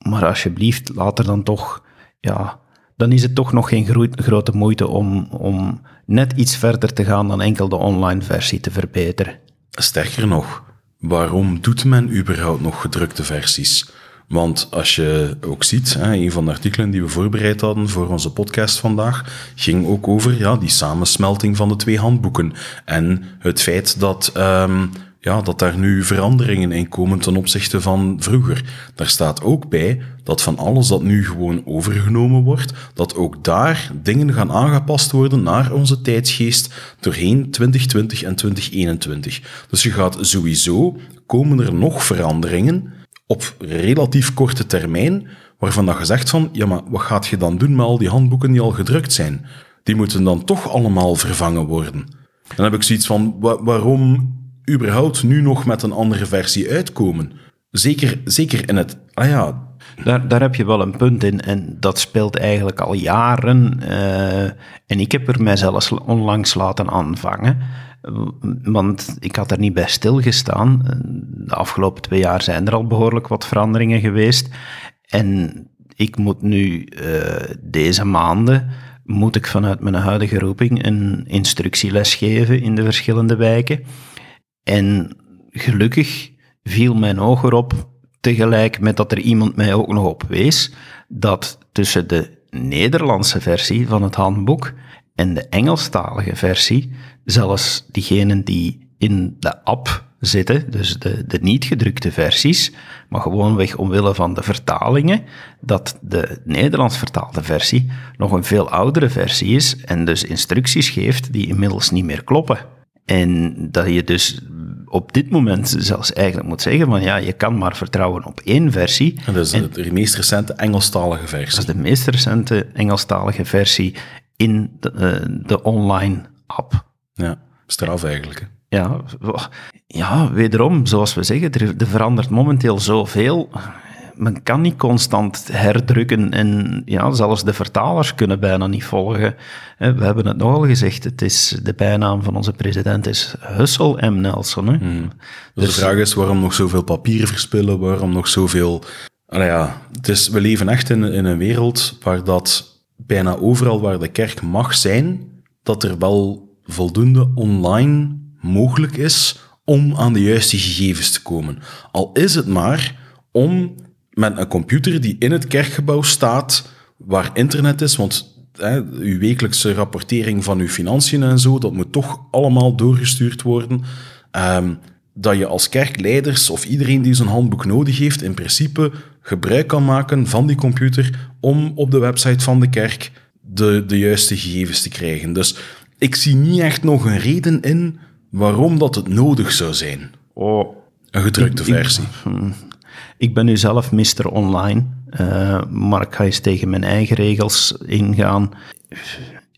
Maar alsjeblieft, laat er dan toch, ja, dan is het toch nog geen grote moeite om, om net iets verder te gaan dan enkel de online versie te verbeteren. Sterker nog, waarom doet men überhaupt nog gedrukte versies? Want als je ook ziet, een van de artikelen die we voorbereid hadden voor onze podcast vandaag, ging ook over ja, die samensmelting van de twee handboeken. En het feit dat um, ja, dat daar nu veranderingen in komen ten opzichte van vroeger. Daar staat ook bij dat van alles dat nu gewoon overgenomen wordt, dat ook daar dingen gaan aangepast worden naar onze tijdsgeest doorheen 2020 en 2021. Dus je gaat sowieso, komen er nog veranderingen op relatief korte termijn, waarvan dat gezegd van, ja maar wat gaat je dan doen met al die handboeken die al gedrukt zijn? Die moeten dan toch allemaal vervangen worden. Dan heb ik zoiets van, waarom überhaupt nu nog met een andere versie uitkomen. Zeker, zeker in het. Ah ja. Daar, daar heb je wel een punt in en dat speelt eigenlijk al jaren. Uh, en ik heb er mij zelfs onlangs laten aanvangen. Want ik had er niet bij stilgestaan. De afgelopen twee jaar zijn er al behoorlijk wat veranderingen geweest. En ik moet nu uh, deze maanden moet ik vanuit mijn huidige roeping een instructieles geven in de verschillende wijken. En gelukkig viel mijn oog erop, tegelijk met dat er iemand mij ook nog op wees, dat tussen de Nederlandse versie van het handboek en de Engelstalige versie, zelfs diegenen die in de app zitten, dus de, de niet gedrukte versies, maar gewoonweg omwille van de vertalingen, dat de Nederlands vertaalde versie nog een veel oudere versie is en dus instructies geeft die inmiddels niet meer kloppen. En dat je dus op dit moment zelfs eigenlijk moet zeggen van ja, je kan maar vertrouwen op één versie. En dat is de meest recente Engelstalige versie. Dat is de meest recente Engelstalige versie in de, uh, de online app. Ja, straf eigenlijk. Ja, ja, wederom, zoals we zeggen, er, er verandert momenteel zoveel men kan niet constant herdrukken en ja, zelfs de vertalers kunnen bijna niet volgen. We hebben het nogal gezegd, het is, de bijnaam van onze president is Hustle M. Nelson. Hè? Hmm. Dus, de vraag is waarom nog zoveel papier verspillen, waarom nog zoveel... Nou ja, het is, we leven echt in, in een wereld waar dat bijna overal waar de kerk mag zijn, dat er wel voldoende online mogelijk is om aan de juiste gegevens te komen. Al is het maar om met een computer die in het kerkgebouw staat, waar internet is, want hè, uw wekelijkse rapportering van uw financiën en zo, dat moet toch allemaal doorgestuurd worden. Um, dat je als kerkleiders of iedereen die zo'n handboek nodig heeft, in principe gebruik kan maken van die computer om op de website van de kerk de, de juiste gegevens te krijgen. Dus ik zie niet echt nog een reden in waarom dat het nodig zou zijn. Oh, een gedrukte versie. Hmm. Ik ben nu zelf Mr. Online, uh, maar ik ga eens tegen mijn eigen regels ingaan.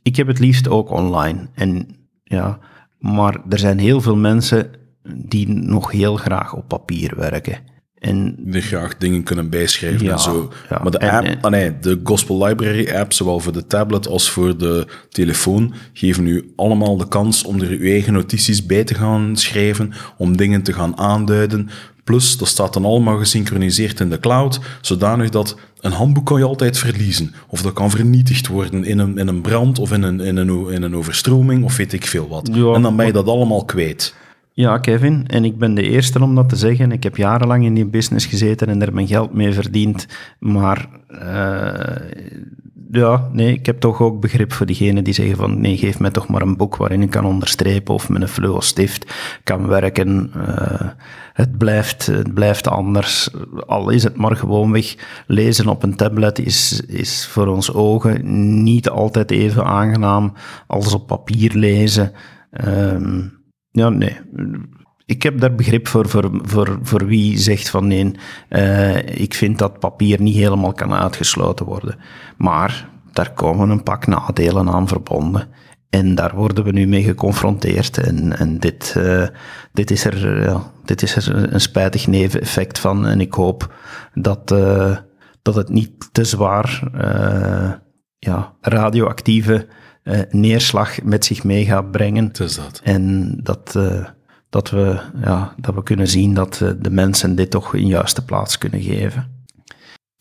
Ik heb het liefst ook online. En, ja, maar er zijn heel veel mensen die nog heel graag op papier werken. En, die graag dingen kunnen bijschrijven en zo. maar de, app, ah nee, de Gospel Library app, zowel voor de tablet als voor de telefoon, geven u allemaal de kans om er uw eigen notities bij te gaan schrijven, om dingen te gaan aanduiden. Plus, dat staat dan allemaal gesynchroniseerd in de cloud, zodanig dat een handboek kan je altijd verliezen. Of dat kan vernietigd worden in een, in een brand of in een, in, een, in een overstroming of weet ik veel wat. en dan ben je dat allemaal kwijt. Ja, Kevin, en ik ben de eerste om dat te zeggen. Ik heb jarenlang in die business gezeten en er mijn geld mee verdiend. Maar uh, ja, nee, ik heb toch ook begrip voor diegenen die zeggen van nee, geef mij toch maar een boek waarin ik kan onderstrepen of met een fluo-stift kan werken. Uh, het, blijft, het blijft anders. Al is het maar gewoonweg lezen op een tablet is, is voor ons ogen niet altijd even aangenaam als op papier lezen. Um, ja, nee. Ik heb daar begrip voor, voor, voor, voor wie zegt van nee, uh, ik vind dat papier niet helemaal kan uitgesloten worden. Maar daar komen een pak nadelen aan verbonden. En daar worden we nu mee geconfronteerd. En, en dit, uh, dit, is er, ja, dit is er een spijtig neveneffect van. En ik hoop dat, uh, dat het niet te zwaar ja, radioactieve neerslag met zich mee gaat brengen. Het is dat. En dat dat we, ja, dat we kunnen zien dat eh, de mensen dit toch een juiste plaats kunnen geven.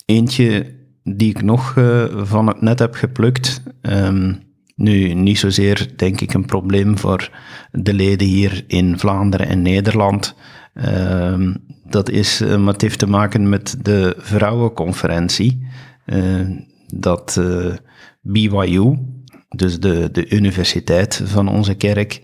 Eentje die ik nog uh, van het net heb geplukt. Um, nu, niet zozeer denk ik een probleem voor de leden hier in Vlaanderen en Nederland. Um, dat is, uh, maar het heeft te maken met de vrouwenconferentie. Dat BYU, dus de, de universiteit van onze kerk,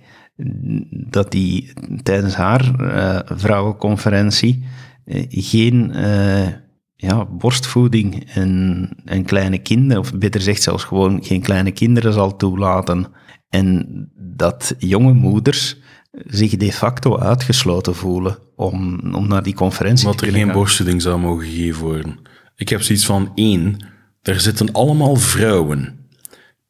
dat die tijdens haar uh, vrouwenconferentie uh, geen uh, ja, borstvoeding en, en kleine kinderen, of beter gezegd zelfs gewoon geen kleine kinderen zal toelaten. En dat jonge moeders zich de facto uitgesloten voelen om, om naar die conferentie Omdat te er kunnen geen gaan. borstvoeding zou mogen gegeven worden. Ik heb zoiets van één, er zitten allemaal vrouwen.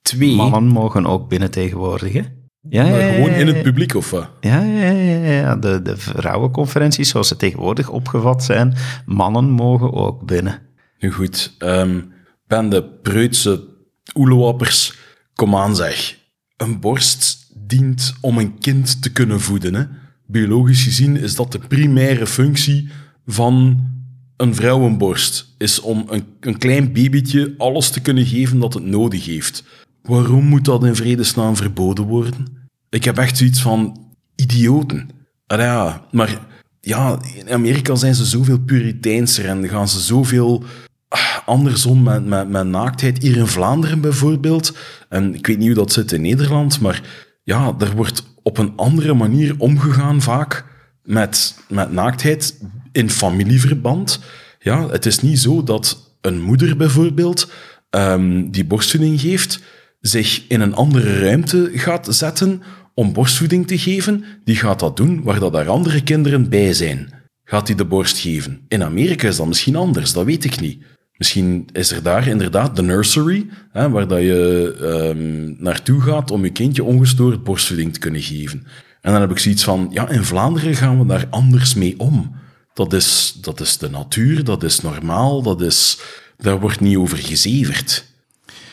Twee, Mannen mogen ook binnen tegenwoordig, hè? Ja, maar gewoon in het publiek of wat? Ja, ja, ja. De, de vrouwenconferenties, zoals ze tegenwoordig opgevat zijn, mannen mogen ook binnen. Nu goed, ehm bende preutse oelewappers, kom aan zeg. Een borst dient om een kind te kunnen voeden. Hè? Biologisch gezien is dat de primaire functie van een vrouwenborst. Is om een, een klein babytje alles te kunnen geven dat het nodig heeft. Waarom moet dat in vredesnaam verboden worden? Ik heb echt zoiets van idioten. Ah, ja, maar ja, in Amerika zijn ze zoveel puriteinser en gaan ze zoveel ah, andersom met, met, met naaktheid. Hier in Vlaanderen bijvoorbeeld, en ik weet niet hoe dat zit in Nederland, maar ja, er wordt op een andere manier omgegaan vaak met, met naaktheid in familieverband. Ja, het is niet zo dat een moeder bijvoorbeeld ehm, die borstvoeding geeft, zich in een andere ruimte gaat zetten om borstvoeding te geven, die gaat dat doen waar dat daar andere kinderen bij zijn. Gaat hij de borst geven? In Amerika is dat misschien anders, dat weet ik niet. Misschien is er daar inderdaad de nursery, hè, waar dat je ehm, naartoe gaat om je kindje ongestoord borstvoeding te kunnen geven. En dan heb ik zoiets van, ja, in Vlaanderen gaan we daar anders mee om. Dat is, dat is de natuur, dat is normaal, dat is, daar wordt niet over gezeverd.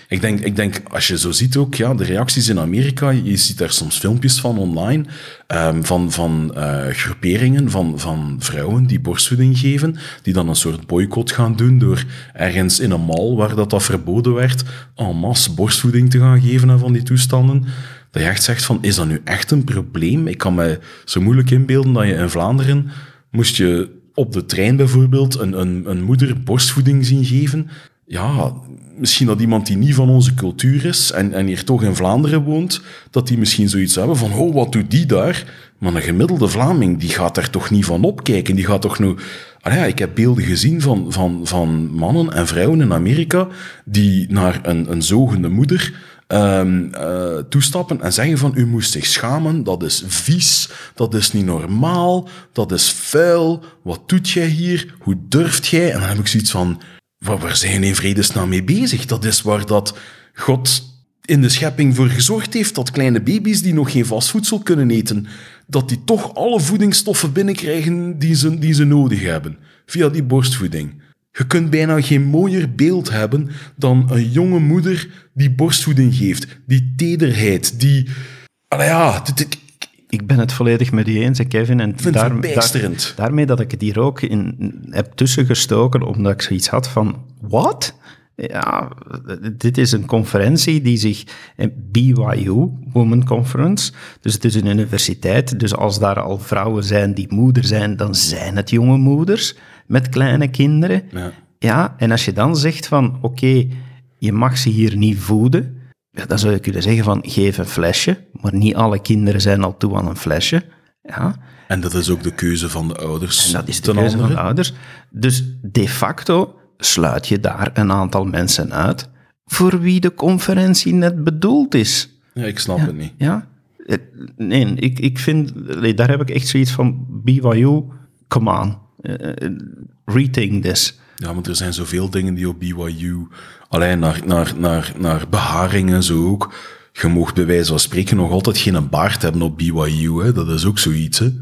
Ik denk, ik denk, als je zo ziet ook, ja, de reacties in Amerika, je ziet daar soms filmpjes van online, um, van, van uh, groeperingen van, van vrouwen die borstvoeding geven, die dan een soort boycott gaan doen door ergens in een mall, waar dat, dat verboden werd, en masse borstvoeding te gaan geven en van die toestanden. Dat je echt zegt van, is dat nu echt een probleem? Ik kan me zo moeilijk inbeelden dat je in Vlaanderen, moest je op de trein bijvoorbeeld een, een, een moeder borstvoeding zien geven, ja, misschien dat iemand die niet van onze cultuur is en, en hier toch in Vlaanderen woont, dat die misschien zoiets hebben van, oh, wat doet die daar? Maar een gemiddelde Vlaming, die gaat daar toch niet van opkijken. Die gaat toch nu... Ah ja, ik heb beelden gezien van, van, van mannen en vrouwen in Amerika die naar een, een zogende moeder um, uh, toestappen en zeggen van, u moest zich schamen, dat is vies, dat is niet normaal, dat is vuil, wat doet jij hier, hoe durft jij? En dan heb ik zoiets van, waar, waar zijn in vredesnaam mee bezig? Dat is waar dat God in de schepping voor gezorgd heeft dat kleine baby's die nog geen vast voedsel kunnen eten, dat die toch alle voedingsstoffen binnenkrijgen die ze, die ze nodig hebben, via die borstvoeding. Je kunt bijna geen mooier beeld hebben dan een jonge moeder die borstvoeding geeft. Die tederheid, die... Allee ja, dit, dit, ik ben het volledig met u eens, Kevin. En daar. Daar, daarmee dat ik het hier ook in heb tussengestoken, omdat ik zoiets had van, wat? Ja, dit is een conferentie die zich, BYU, Women Conference, dus het is een universiteit, dus als daar al vrouwen zijn die moeder zijn, dan zijn het jonge moeders met kleine kinderen. Ja, ja en als je dan zegt van, oké, okay, je mag ze hier niet voeden, ja, dan zou je kunnen zeggen van, geef een flesje, maar niet alle kinderen zijn al toe aan een flesje. Ja. En dat is ook de keuze van de ouders. En dat is de keuze van de ouders. Dus de facto sluit je daar een aantal mensen uit voor wie de conferentie net bedoeld is. Ja, ik snap ja, het niet. Ja, het- nee, ik, ik vind, daar heb ik echt zoiets van, BYU, come on, eh, eh, rethink this. Ja, want er zijn zoveel dingen die op BYU... Alleen naar, naar, naar, naar beharing en zo ook. Je mocht bij wijze van spreken nog altijd geen baard hebben op BYU. Hè. Dat is ook zoiets. Hè.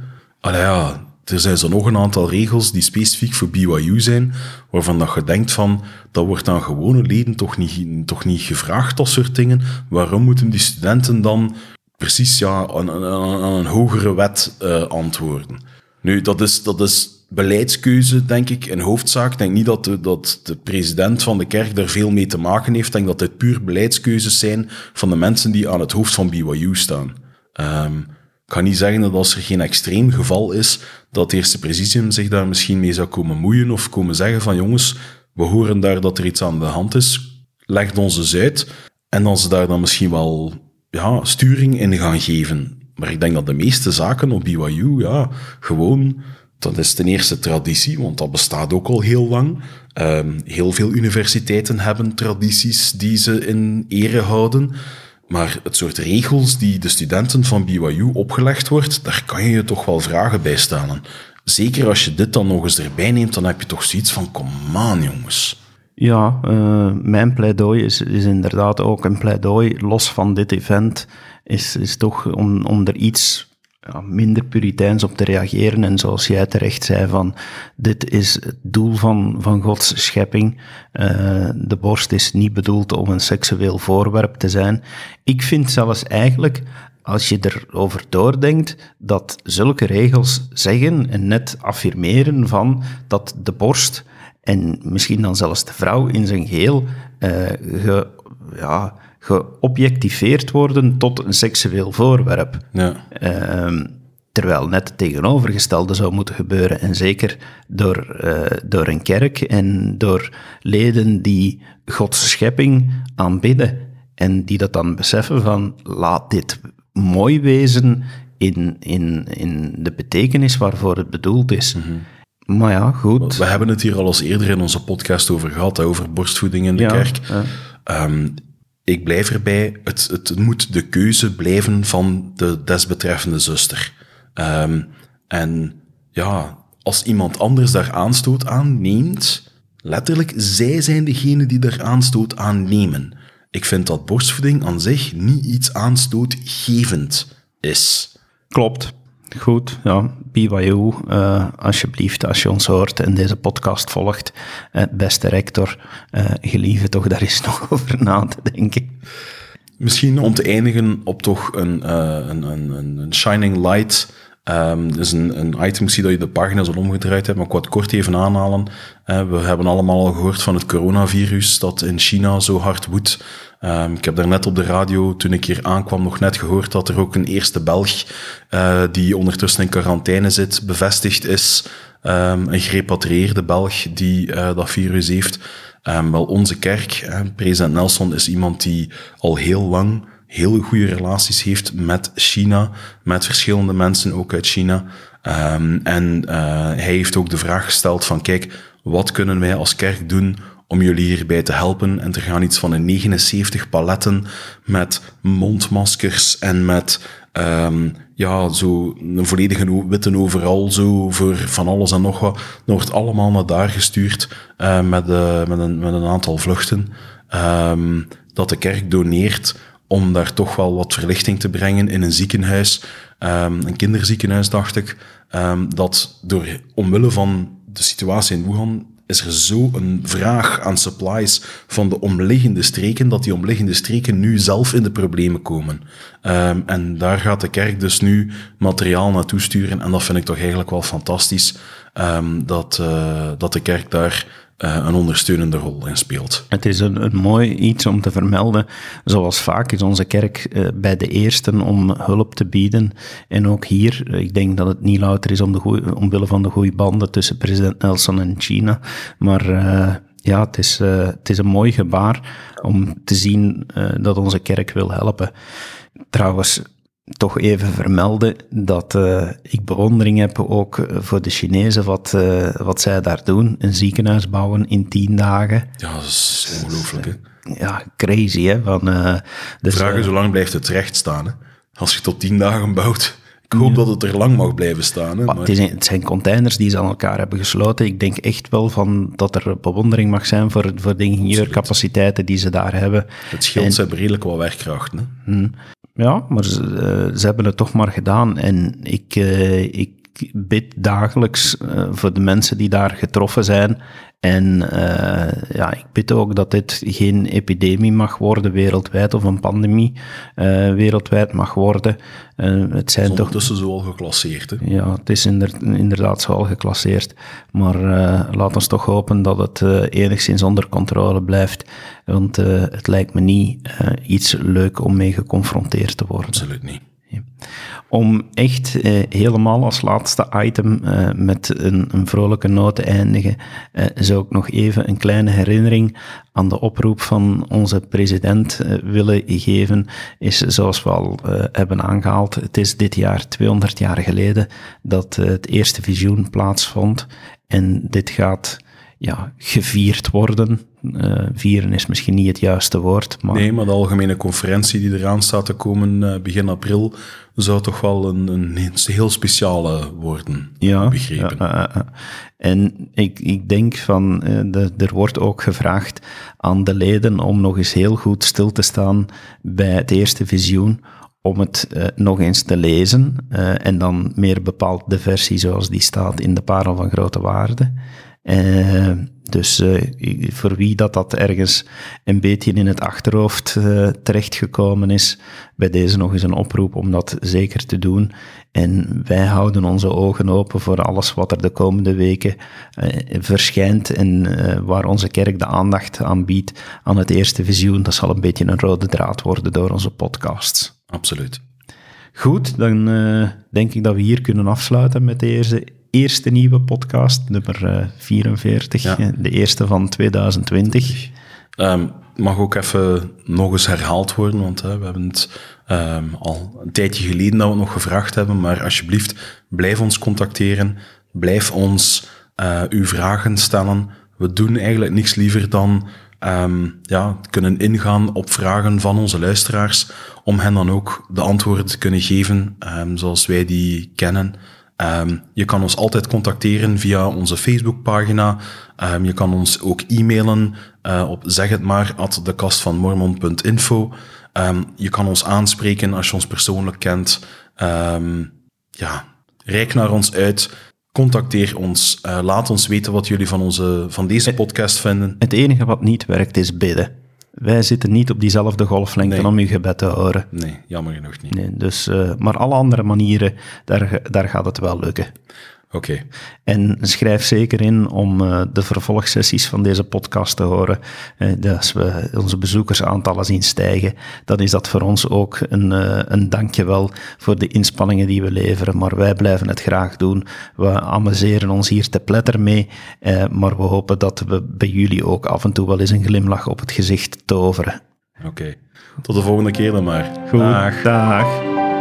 Ja, er zijn zo nog een aantal regels die specifiek voor BYU zijn, waarvan dat je denkt van, dat wordt aan gewone leden toch niet, toch niet gevraagd, dat soort dingen. Waarom moeten die studenten dan precies ja, aan, aan, een hogere wet eh, antwoorden? Nu, dat is, dat is beleidskeuze, denk ik, in hoofdzaak. Ik denk niet dat de, dat de president van de kerk daar veel mee te maken heeft. Ik denk dat dit puur beleidskeuzes zijn van de mensen die aan het hoofd van BYU staan. Ehm, ik ga niet zeggen dat als er geen extreem geval is, dat het eerste presidium zich daar misschien mee zou komen moeien of komen zeggen van jongens, we horen daar dat er iets aan de hand is, leg ons eens uit. En dan ze daar dan misschien wel ja, sturing in gaan geven. Maar ik denk dat de meeste zaken op BYU, ja, gewoon, dat is ten eerste traditie, want dat bestaat ook al heel lang. Ehm, heel veel universiteiten hebben tradities die ze in ere houden. Maar het soort regels die de studenten van BYU opgelegd wordt, daar kan je je toch wel vragen bij stellen. Zeker als je dit dan nog eens erbij neemt, dan heb je toch zoiets van, kom aan jongens. Ja, eh, mijn pleidooi is, is inderdaad ook een pleidooi, los van dit event, is, is toch om, om er iets minder puriteins op te reageren. En zoals jij terecht zei, van dit is het doel van, van Gods schepping. Uh, de borst is niet bedoeld om een seksueel voorwerp te zijn. Ik vind zelfs eigenlijk, als je erover doordenkt, dat zulke regels zeggen en net affirmeren van dat de borst en misschien dan zelfs de vrouw in zijn geheel uh, ge, ja, geobjectiveerd worden tot een seksueel voorwerp. Ja. Uh, terwijl net het tegenovergestelde zou moeten gebeuren. En zeker door, uh, door een kerk en door leden die Gods schepping aanbidden. En die dat dan beseffen van laat dit mooi wezen in, in, in de betekenis waarvoor het bedoeld is. Mm -hmm. Maar ja, goed. We hebben het hier al eens eerder in onze podcast over gehad, over borstvoeding in de ja, kerk. Ja. Um, ik blijf erbij, het, het moet de keuze blijven van de desbetreffende zuster. Um, en ja, als iemand anders daar aanstoot aan neemt, letterlijk, zij zijn degene die daar aanstoot aan nemen. Ik vind dat borstvoeding aan zich niet iets aanstootgevend is. Klopt. Goed, ja. BYU, uh, alsjeblieft, als je ons hoort en deze podcast volgt, uh, beste rector, uh, gelieve toch daar eens nog over na te denken. Misschien om te eindigen op toch een, een, een, een shining light. Um, dus een, een item, ik zie dat je de pagina's al omgedraaid hebt, maar ik wou het kort even aanhalen. Uh, we hebben allemaal al gehoord van het coronavirus dat in China zo hard woedt. Um, ik heb daar net op de radio, toen ik hier aankwam, nog net gehoord dat er ook een eerste Belg uh, die ondertussen in quarantaine zit, bevestigd is. Um, een gerepatrieerde Belg die uh, dat virus heeft. Um, wel, onze kerk, president Nelson, is iemand die al heel lang heel goede relaties heeft met China, met verschillende mensen ook uit China. En uh, hij heeft ook de vraag gesteld van, kijk, wat kunnen wij als kerk doen om jullie hierbij te helpen? En er gaan iets van een 79 paletten met mondmaskers en met um, ja, zo een volledige witte overal, zo voor van alles en nog wat. Dat wordt allemaal naar daar gestuurd uh, met, uh, met, een, met een aantal vluchten. Um, dat de kerk doneert om daar toch wel wat verlichting te brengen in een ziekenhuis, um, een kinderziekenhuis dacht ik, dat door, omwille van de situatie in Wuhan is er zo een vraag aan supplies van de omliggende streken, dat die omliggende streken nu zelf in de problemen komen. Um, en daar gaat de kerk dus nu materiaal naartoe sturen en dat vind ik toch eigenlijk wel fantastisch, dat, uh, dat de kerk daar een ondersteunende rol in speelt. Het is een, een mooi iets om te vermelden. Zoals vaak is onze kerk uh, bij de eersten om hulp te bieden. En ook hier, ik denk dat het niet louter is om de omwille van de goede banden tussen president Nelson en China. Maar ja, het is, het is een mooi gebaar om te zien dat onze kerk wil helpen. Trouwens, toch even vermelden dat uh, ik bewondering heb ook voor de Chinezen wat, uh, wat zij daar doen. Een ziekenhuis bouwen in tien dagen. Ja, dat is ongelooflijk. Ja, crazy hè. Van, uh, dus, Vragen, zo lang blijft het recht staan hè? als je tot tien dagen bouwt. Ik hoop dat het er lang mag blijven staan. Hè, Maar het, is, het zijn containers die ze aan elkaar hebben gesloten. Ik denk echt wel van dat er bewondering mag zijn voor, voor de ingenieurcapaciteiten die ze daar hebben. het scheelt ze hebben redelijk wat werkkrachten. Hè. Ja, maar ze, eh, ze hebben het toch maar gedaan. En ik, eh, ik bid dagelijks eh, voor de mensen die daar getroffen zijn. En eh, ja, ik bid ook dat dit geen epidemie mag worden wereldwijd of een pandemie eh, wereldwijd mag worden. Het zijn toch Ondertussen zo al geclasseerd. Hè. ja, het is inder- inderdaad zo al geclasseerd. Maar laat ons toch hopen dat het enigszins onder controle blijft. Want het lijkt me niet iets leuk om mee geconfronteerd te worden. Absoluut niet. Om echt eh, helemaal als laatste item eh, met een, een vrolijke noot te eindigen, eh, zou ik nog even een kleine herinnering aan de oproep van onze president eh, willen geven. Is zoals we al eh, hebben aangehaald, het is dit jaar 200 jaar geleden dat het eerste visioen plaatsvond. En dit gaat ja, gevierd worden. Eh, vieren is misschien niet het juiste woord, maar Nee, maar de algemene conferentie die eraan staat te komen eh, begin april zou toch wel een, een heel speciale worden, Ja, begrepen. ja, en ik, ik denk van, eh, de, er wordt ook gevraagd aan de leden om nog eens heel goed stil te staan bij het eerste visioen, om het nog eens te lezen en dan meer bepaald de versie zoals die staat in de Parel van Grote Waarde. Eh, dus eh, voor wie dat, dat ergens een beetje in het achterhoofd eh, terechtgekomen is, bij deze nog eens een oproep om dat zeker te doen. En wij houden onze ogen open voor alles wat er de komende weken verschijnt en waar onze kerk de aandacht aan biedt aan het eerste visioen. Dat zal een beetje een rode draad worden door onze podcasts. Absoluut. Goed, dan denk ik dat we hier kunnen afsluiten met deze eerste nieuwe podcast, nummer eh, 44, Ja. eh, de eerste van 2020. Ehm, mag ook even nog eens herhaald worden, want hè, we hebben het ehm, al een tijdje geleden dat we het nog gevraagd hebben, maar alsjeblieft, blijf ons contacteren, blijf ons eh, uw vragen stellen. We doen eigenlijk niks liever dan ehm, ja, kunnen ingaan op vragen van onze luisteraars, om hen dan ook de antwoorden te kunnen geven zoals wij die kennen. Ehm, je kan ons altijd contacteren via onze Facebookpagina. Ehm, je kan ons ook e-mailen eh, op zeg het maar at dekastvanmormon.info. Ehm, je kan ons aanspreken als je ons persoonlijk kent. Ja, reik naar ons uit. Contacteer ons. Eh, laat ons weten wat jullie van, onze, van deze podcast vinden. Het enige wat niet werkt is bidden. Wij zitten niet op diezelfde golflengte Nee. om uw gebed te horen. Nee, jammer genoeg niet. Nee, dus, eh, maar alle andere manieren, daar, daar gaat het wel lukken. Oké, En schrijf zeker in om eh, de vervolgsessies van deze podcast te horen. Eh, als we onze bezoekersaantallen zien stijgen, dan is dat voor ons ook een, eh, een dankjewel voor de inspanningen die we leveren. Maar wij blijven het graag doen. We amuseren ons hier te pletter mee. maar we hopen dat we bij jullie ook af en toe wel eens een glimlach op het gezicht toveren. oké. Tot de volgende keer dan maar. Goed, Dag. dag.